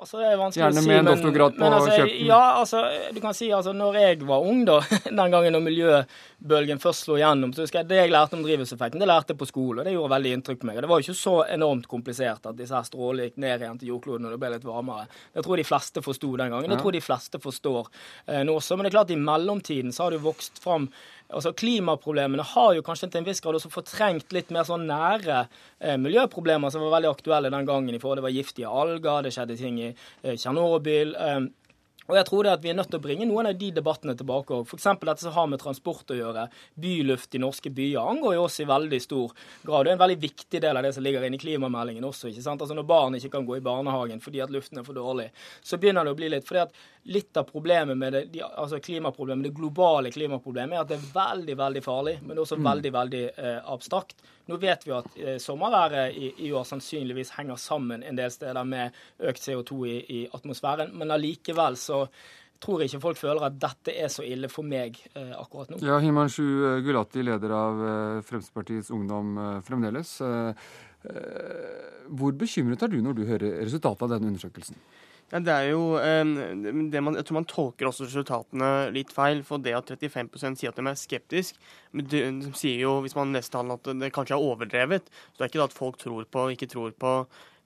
Altså, det er vanskelig Gjerne å si, med en men- doktorgrad på men altså, kjøkken. Ja, altså, du kan si altså, når jeg var ung, da, den gangen når miljøbølgen først slo gjennom, så husker jeg det jeg lærte om drivhuseffekten, det lærte jeg på skole, og det gjorde veldig inntrykk på meg. Og det var jo ikke så enormt komplisert at disse her strålene gikk ned igjen til jordkloden når det ble litt varmere. Det tror de fleste forsto den gangen. Det tror de fleste forstår eh, nå også. Men det er klart, i mellomtiden så har det vokst fram Altså, Klimaproblemene har jo kanskje til en viss grad også fortrengt litt mer sånn nære eh, miljøproblemer som var veldig aktuelle den gangen. i forhold Det var giftige alger, det skjedde ting i eh, Tsjernobyl. Eh, og jeg tror det at Vi er nødt til å bringe noen av de debattene tilbake. F.eks. dette som har med transport å gjøre. Byluft i norske byer angår jo oss i veldig stor grad. Det er en veldig viktig del av det som ligger inne i klimameldingen også. ikke sant? Altså Når barn ikke kan gå i barnehagen fordi at luften er for dårlig, så begynner det å bli litt fordi at Litt av problemet med det, de, altså klimaproblemet, det globale klimaproblemet er at det er veldig veldig farlig, men også Mm. veldig veldig eh, abstrakt. Nå vet vi at eh, sommerværet i, i år sannsynligvis henger sammen en del steder med økt CO2 i, i atmosfæren, men allikevel så tror ikke folk føler at dette er så ille for meg eh, akkurat nå. Ja, Himanshu Gulati, leder av eh, Fremskrittspartiets Ungdom eh, fremdeles. Eh, eh, Hvor bekymret er du når du hører resultatet av denne undersøkelsen? Ja, det er jo eh, det man, Jeg tror man tolker også resultatene litt feil. For det at 35% sier at de er skeptisk, de, sier jo, hvis man nesten tallene, at det kanskje er overdrevet. Så det er ikke det at folk tror på ikke tror på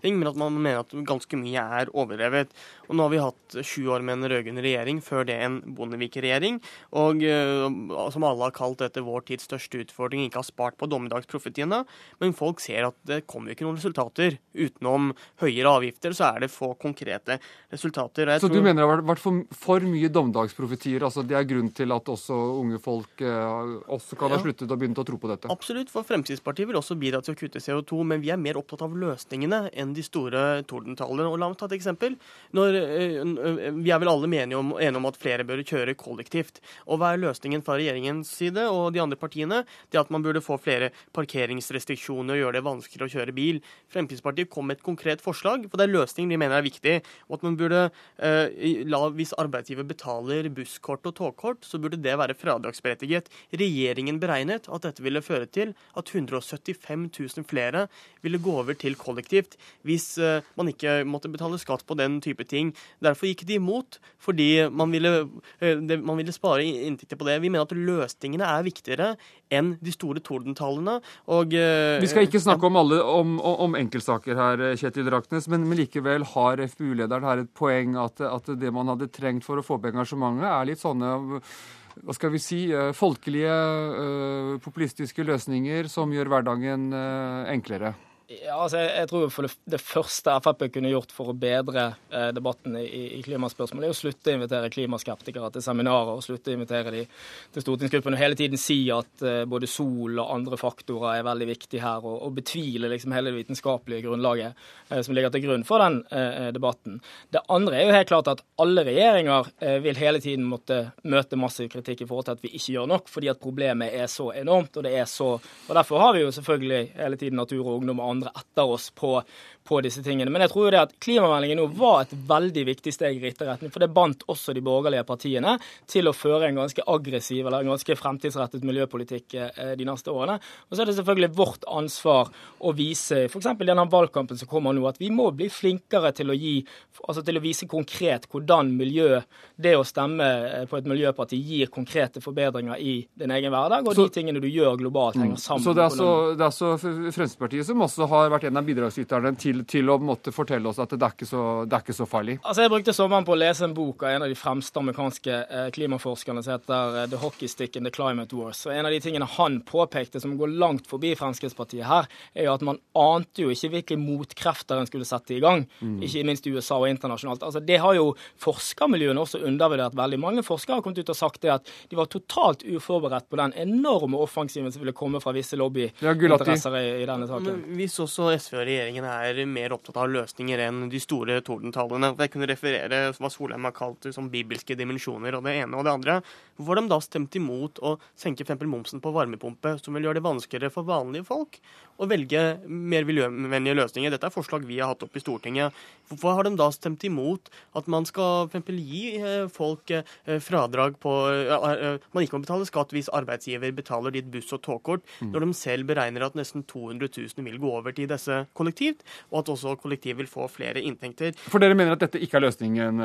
ting, men at man mener at ganske mye er overlevet. Og nå har vi hatt sju år med en rød-grønn regjering, før det en Bondevik-regjering, og eh, som alle har kalt dette vår tids største utfordring, ikke har spart på dommedagsprofetiene. Men folk ser at det kommer ikke noen resultater. Utenom høyere avgifter, så er det få konkrete resultater. Og Så du tror- mener det har vært for, for mye dommedagsprofetier? Altså det er grunn til at også unge folk eh, også kan ha sluttet å begynne å tro på dette? Absolutt, for Fremskrittspartiet vil også bidra til å kutte CO2, men vi er mer opptatt av løsningene enn de store tordentallene. Og La meg ta et eksempel. Når, øh, øh, vi er vel alle enige om, enige om at flere bør kjøre kollektivt. Og Hva er løsningen fra regjeringens side og de andre partiene? Det at man burde få flere parkeringsrestriksjoner og gjøre det vanskeligere å kjøre bil. Fremskrittspartiet kom med et konkret forslag, for det er løsning vi mener er viktig. og at man burde eh, la, Hvis arbeidsgiver betaler busskort og togkort, så burde det være fradragsberettiget. Regjeringen beregnet at dette ville føre til at 175 000 flere ville gå over til kollektivt hvis eh, man ikke måtte betale skatt på den type ting. Derfor gikk de imot, fordi man ville, eh, man ville spare inntekter på det. Vi mener at løsningene er viktigere enn de store tordentallene. Og, eh, Vi skal ikke snakke om, alle, om, om enkeltsaker her, Kjetil Raknes, men, men likevel har FpU-lederen her et poeng at, at det man hadde trengt for å få opp engasjementet, er litt sånne hva skal vi si, folkelige, populistiske løsninger som gjør hverdagen enklere. Ja, altså, jeg, jeg tror for det, det første Frp kunne gjort for å bedre eh, debatten i, i klimaspørsmålet, er å slutte å invitere klimaskeptikere til seminarer og slutte å invitere de til stortingsgruppen og hele tiden si at eh, både sol og andre faktorer er veldig viktig her, og, og betvile liksom hele det vitenskapelige grunnlaget eh, som ligger til grunn for den eh, debatten. Det andre er jo helt klart at alle regjeringer eh, vil hele tiden måtte møte massiv kritikk i forhold til at vi ikke gjør nok, fordi at problemet er så enormt, og det er så og Derfor har vi jo selvfølgelig hele tiden Natur og Ungdom og andre etter oss på, på disse tingene. Men jeg tror jo det at klimameldingen nå var et veldig viktig steg i riktig retning. For det bandt også de borgerlige partiene til å føre en ganske aggressiv eller en ganske fremtidsrettet miljøpolitikk eh, de neste årene. Og så er det selvfølgelig vårt ansvar å vise, f.eks. i denne valgkampen som kommer nå, at vi må bli flinkere til å gi altså til å vise konkret hvordan miljø, det å stemme eh, på et miljøparti, gir konkrete forbedringer i din egen hverdag, og Så- de tingene du gjør globalt, henger sammen. Så det er altså, det er altså Fremskrittspartiet som også har vært en av bidragsyterne til, til å måtte fortelle oss at det er ikke så, det er ikke så farlig? Altså, Jeg brukte sommeren på å lese en bok av en av de fremste amerikanske eh, klimaforskerne som heter eh, The Hockey Stick in the Climate Wars. Og En av de tingene han påpekte som går langt forbi Fremskrittspartiet her, er jo at man ante jo ikke hvilke motkrefter en skulle sette i gang. Mm. Ikke minst i USA og internasjonalt. Altså, Det har jo forskermiljøene også undervurdert veldig. Mange forskere har kommet ut og sagt det at de var totalt uforberedt på den enorme offensiven som ville komme fra visse lobbyinteresser i, i denne saken. Men hvis hvis også SV og regjeringen er mer opptatt av løsninger enn de store tordentallene. Jeg kunne referere hva Solheim har kalt som bibelske dimensjoner og det ene og det andre. Hvorfor har de da stemt imot å senke f.eks. momsen på varmepumpe, som vil gjøre det vanskeligere for vanlige folk å velge mer miljøvennlige løsninger? Dette er forslag vi har hatt opp i Stortinget. Hvorfor har de da stemt imot at man skal f.eks. gi eh, folk eh, fradrag på Man ikke må betale skatt hvis arbeidsgiver betaler ditt buss- og togkort, mm. når de selv beregner at nesten 200 000 vil gå over til disse kollektivt, og at også kollektiv vil få flere inntekter. For dere mener at dette ikke er løsningen,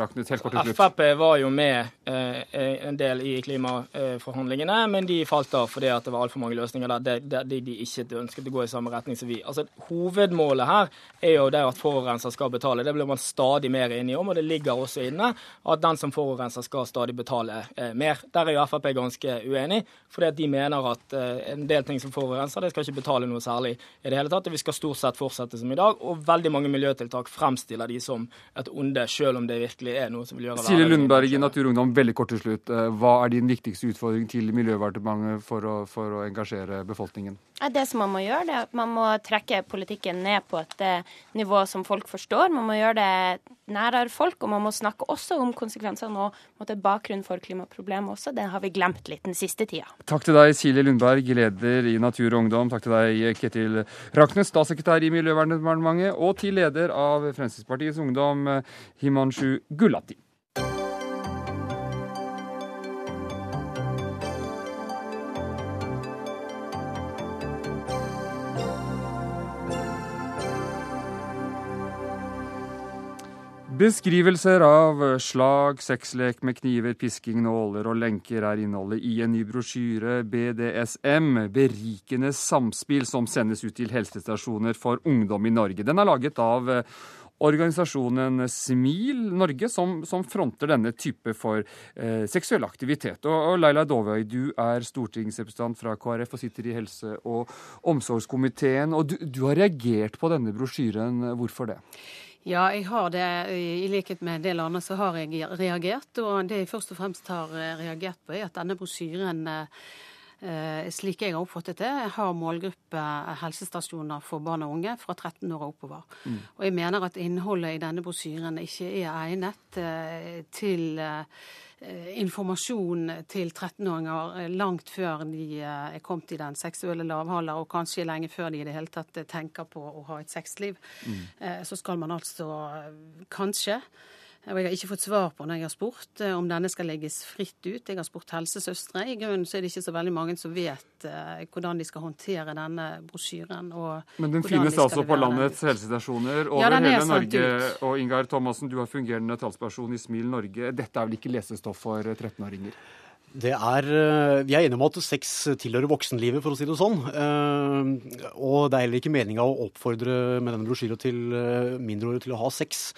Raknes? Helt kort til slutt. Frp var jo med en del i klimaforhandlingene, men de falt av fordi at det var altfor mange løsninger der de, de, de ikke ønsket å gå i samme retning som vi. Altså, Hovedmålet her er jo det at forurenser skal betale. Det blir man stadig mer enige om, og det ligger også inne at den som forurenser skal stadig betale eh, mer. Der er jo Frp ganske uenig, fordi at de mener at eh, en del ting som forurenser, det skal ikke betale noe særlig i det hele tatt. og Vi skal stort sett fortsette som i dag, og veldig mange miljøtiltak fremstiller de som et onde, selv om det virkelig er noe som vil gjøre Silje Lundberg i Natur og Ungdom, veldig kort til slutt. Eh, hva er din viktigste utfordring til Miljøverndepartementet for, å, for å engasjere befolkningen? Det som man må gjøre, det er at man må trekke politikken ned på et eh, nivå som folk forstår. Man må gjøre det nærere folk, og man må snakke også om konsekvensene og måtte, bakgrunn for klimaproblemet også. Det har vi glemt litt den siste tida. Takk til deg, Silje Lundberg, leder i Natur og Ungdom. Takk til deg, Ketil Raknes, statssekretær i Miljøverndepartementet, og til leder av Fremskrittspartiets Ungdom, Himanshu Gulati. Beskrivelser av slag, sexlek med kniver, pisking, nåler og lenker er innholdet i en ny brosjyre, BDSM, Berikende samspill, som sendes ut til helsestasjoner for ungdom i Norge. Den er laget av eh, organisasjonen Smil Norge, som, som fronter denne type for eh, seksuell aktivitet. Og, og Laila Dovøy, du er stortingsrepresentant fra KrF og sitter i helse- og omsorgskomiteen. Og du, du har reagert på denne brosjyren. Hvorfor det? Ja, jeg har det. I likhet med en del andre så har jeg reagert. Og det jeg først og fremst har eh, reagert på, er at denne brosjyren eh, slik jeg har oppfattet det, har målgruppe helsestasjoner for barn og unge fra 13 år og oppover. Mm. Og jeg mener at innholdet i denne brosyren ikke er egnet eh, til Eh, informasjon til 13-åringer eh, langt før de eh, er kommet i den seksuelle lavhaller, og kanskje lenge før de i det hele tatt tenker på å ha et sexliv. Mm. Så skal man altså kanskje og jeg har ikke fått svar på når jeg har spurt eh, om denne skal legges fritt ut. Jeg har spurt helsesøstre. I grunnen så er det ikke så veldig mange som vet uh, hvordan de skal håndtere denne brosjyren. Men den finnes de altså på landets helsestasjoner over ja, hele Norge. Ut. Og Ingar Thomassen, du er fungerende talsperson i Smil Norge. Dette er vel ikke lesestoff for 13-åringer? Det er, eh, Vi er enige om at sex tilhører voksenlivet, for å si det sånn. Og det er heller ikke meninga å oppfordre med denne brosjyren til mindreårige til å ha sex.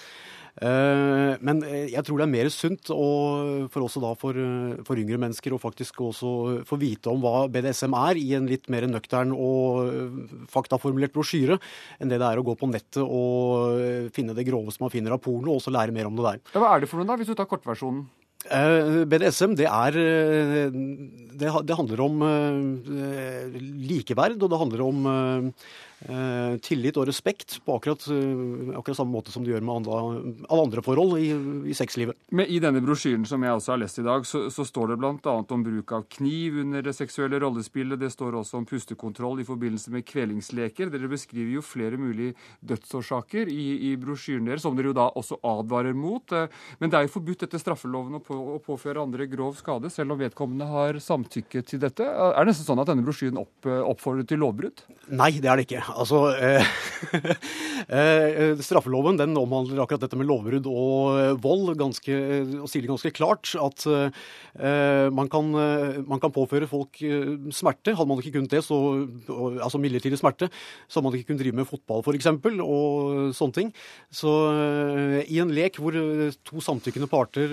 Eh, men eh, jeg tror det er mer sunt, og for også da for, eh, for, yngre mennesker, å faktisk også få vite om hva BDSM er i en litt mer nøktern og faktaformulert brosjyre, enn det det er å gå på nettet og finne det groveste man finner av porno, og også lære mer om det der. Ja, hva er det for noe, da, hvis du tar kortversjonen? BDSM det, er, det, det handler om likeverd, og det handler om tillit og respekt på akkurat, eh, akkurat, samme måte som du gjør med andre, alle andre forhold i, i sexlivet. Men I denne brosjyren som jeg også har lest i dag, så, så står det bl.a. om bruk av kniv under det seksuelle rollespillet. Det står også om pustekontroll i forbindelse med kvelingsleker. Dere beskriver jo flere mulige dødsårsaker i, i brosjyren deres, som dere jo da også advarer mot. Eh, men det er jo forbudt etter straffeloven å, på, å påføre andre grov skade, selv om vedkommende har samtykket til dette. Er det nesten sånn at denne brosjyren opp, oppfordrer til lovbrudd? Nei, det er det ikke. Altså, eh, eh, Straffeloven den omhandler akkurat dette med lovbrudd og eh, vold, ganske, og sier det ganske klart at eh, man, kan, eh, man, kan, påføre folk smerte. Hadde man ikke kunnet det, så, altså midlertidig smerte, så hadde man ikke kunnet drive med fotball f.eks. og sånne ting. Så eh, i en lek hvor to samtykkende parter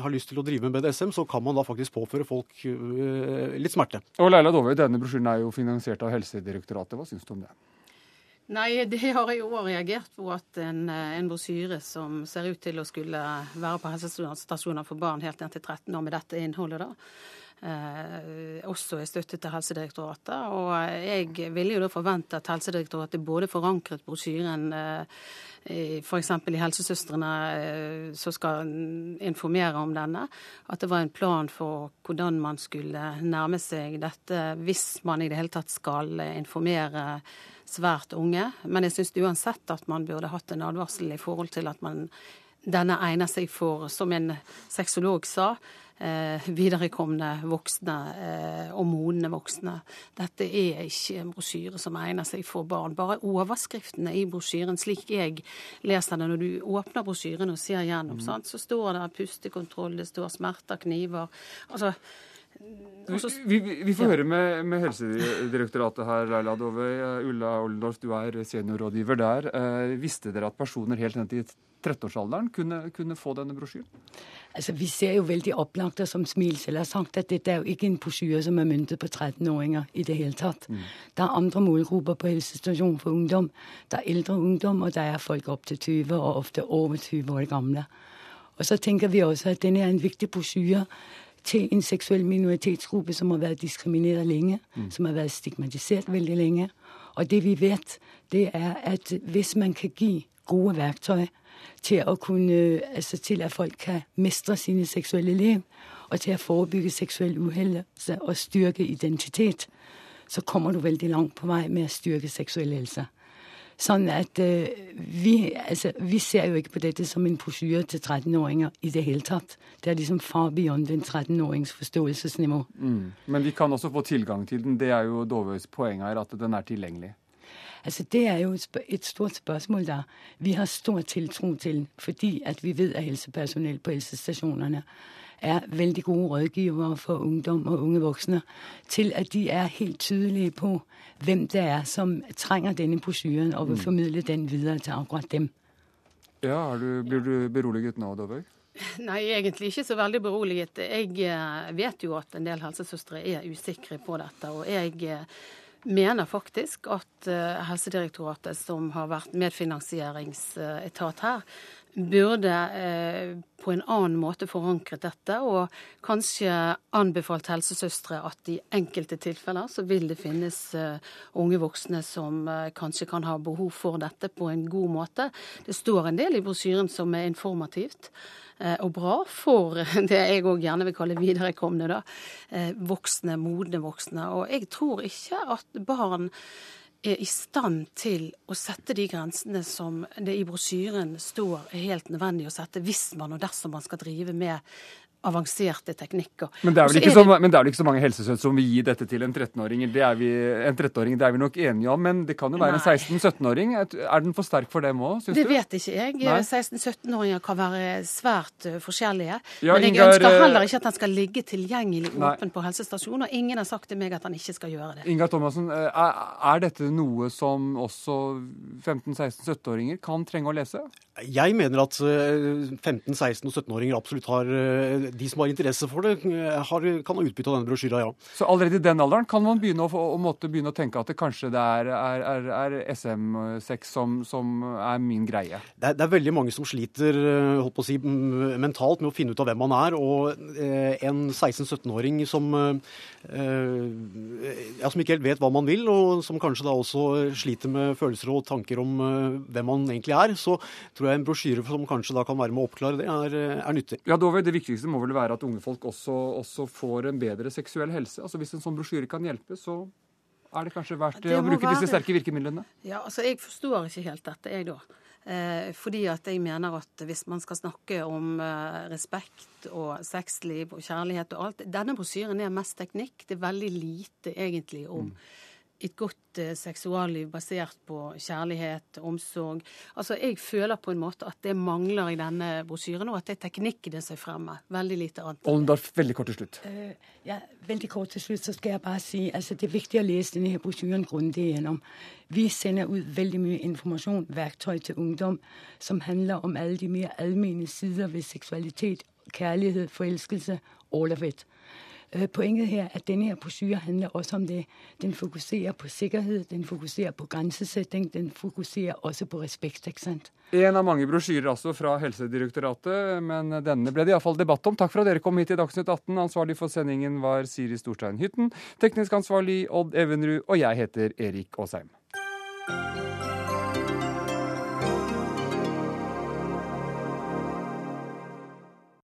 har lyst til å drive med BDSM, så kan man da faktisk påføre folk litt smerte. Og Leila Dovøy, denne brosjyren er jo finansiert av Helsedirektoratet. Hva syns syns du om det? Nei, det har jeg òg reagert på. At en, en brosyre som ser ut til å skulle være på helsestasjoner for barn helt ned til 13 år med dette innholdet, da, eh, også er støtte til Helsedirektoratet. Og jeg ville jo da forvente at Helsedirektoratet både forankret brosjyren eh, f.eks. i Helsesøstrene eh, som skal informere om denne, at det var en plan for hvordan man skulle nærme seg dette hvis man i det hele tatt skal informere svært unge. Men jeg syns uansett at man burde hatt en advarsel i forhold til at man denne egner seg for, som en sexolog sa, viderekomne voksne eh, og modne voksne. Dette er ikke en brosjyre som egner seg for barn. Bare overskriftene i brosjyren, slik jeg leser det når du åpner brosjyren og ser gjennom, mm. så står det pustekontroll, det står smerter, kniver. altså vi, vi, får ja. høre med, med, Helsedirektoratet her, Laila Dovøy. Ulla Oldendorf, du er seniorrådgiver der. Eh, visste dere at personer helt ned til 13-årsalderen kunne, kunne, få denne brosjyren? Altså, Vi ser jo veldig opplagt, som Smilsel har sagt, at dette er jo ikke en brosjyre som er myntet på 13-åringer i det hele tatt. Mm. Det er andre målgrupper på helsestasjonen for ungdom. Det er eldre ungdom, og det er folk opp til 20, og ofte over 20 år gamle. Og så tenker vi også at denne er en viktig brosjyre til en seksuell minoritetsgruppe som har vært diskriminert lenge, mm. som har vært stigmatisert veldig lenge. Og det vi vet, det er at hvis man kan gi gode verktøy til å kunne, altså til at folk kan mestre sine seksuelle liv, og til å forebygge seksuell uhell og styrke identitet, så kommer du veldig langt på vei med å styrke seksuell helse. Sånn at uh, vi, altså, vi ser jo ikke på dette som en brosjyre til 13-åringer i det hele tatt. Det er liksom far beyond en 13-årings forståelsesnivå. Mm. Men vi kan også få tilgang til den. Det er jo Dovøys poeng her, at den er tilgjengelig. Altså, Det er jo et stort spørsmål der vi har stor tiltro til, fordi at vi vet at helsepersonell på helsestasjonene er veldig gode rådgivere for ungdom og unge voksne, til at de er helt tydelige på hvem det er som trenger denne brosjyren, og vil mm. formidle den videre til akkurat dem. Ja, du, Blir du beroliget nå, Dovøy? Nei, egentlig ikke så veldig beroliget. Jeg eh, vet jo at en del helsesøstre er usikre på dette. Og jeg eh, mener faktisk at uh, Helsedirektoratet, som har vært medfinansieringsetat her, burde eh, på en annen måte forankret dette, og kanskje anbefalt helsesøstre at i enkelte tilfeller så vil det finnes eh, unge voksne som kanskje kan ha behov for dette på en god måte. Det står en del i brosjyren som er informativt. Eh, og bra for det jeg òg gjerne vil kalle viderekomne, da. Eh, voksne, modne voksne. Og jeg tror ikke at barn er i stand til å sette de grensene som det i brosjyren står er helt nødvendig å sette hvis man og dersom man skal drive med avanserte teknikker. Men det er vel ikke, så, det... ikke, så, mange helsesøstre som vil gi dette til en 13-åring. Det, er vi, en 13 det er vi nok enige om, men det kan jo være Nei. en 16-17-åring. Er den for sterk for dem òg, syns du? Det vet ikke jeg. 16-17-åringer kan være svært uh, forskjellige. Ja, men jeg Ingar... ønsker eh, heller ikke at den skal ligge tilgjengelig åpen på helsestasjonen, og ingen har sagt til meg at han ikke skal gjøre det. Ingar Thomassen, eh, er, er dette noe som også 15-16-17-åringer kan trenge å lese? Jeg mener at 15-, 16- og 17-åringer absolutt har De som har interesse for det, har, kan ha utbytte av denne brosjyra, ja. Så allerede i den alderen kan man begynne å, å, begynne å tenke at det kanskje det er, er, er, SM6 som, som, er min greie? Det er, det er, veldig mange som sliter holdt på å si, mentalt med å finne ut av hvem man er. Og eh, en 16-17-åring som, eh, ja, som ikke helt vet hva man vil, og som kanskje da også sliter med følelser og tanker om eh, hvem man egentlig er, så tror jeg en brosjyre som kanskje da kan være med å oppklare det, er, er nyttig. Ja, Dove, Det viktigste må vel være at unge folk også, også, får en bedre seksuell helse? Altså Hvis en sånn brosjyre kan hjelpe, så er det kanskje verdt det å bruke være. disse sterke virkemidlene? Ja, altså Jeg forstår ikke helt dette, jeg da. Eh, fordi at jeg mener at hvis man skal snakke om eh, respekt og sexliv og kjærlighet og alt Denne brosjyren er mest teknikk. Det er veldig lite egentlig om mm et godt eh, seksualliv basert på kjærlighet, omsorg. Altså, Jeg føler på en måte at det mangler i denne brosjyren, og at det er teknikkene som er fremme. Veldig lite annet. Ollendorf, veldig kort til slutt. Uh, ja, veldig kort til slutt så skal jeg bare si altså det er viktig å lese denne brosjyren grundig gjennom. Vi sender ut veldig mye informasjon, verktøy til ungdom, som handler om alle de mer allmenne sider ved seksualitet, kjærlighet, forelskelse, all of it. Øh, poenget her er at denne her brosjyre handler også om det. Den fokuserer på sikkerhet, den fokuserer på grensesetting, den fokuserer også på respekt. ikke sant? En av mange brosjyrer altså fra Helsedirektoratet, men denne ble det iallfall debatt om. Takk for at dere kom hit i Dagsnytt 18. Ansvarlig for sendingen var Siri Storstein Hytten. Teknisk ansvarlig Odd Evenrud, og jeg heter Erik Aasheim.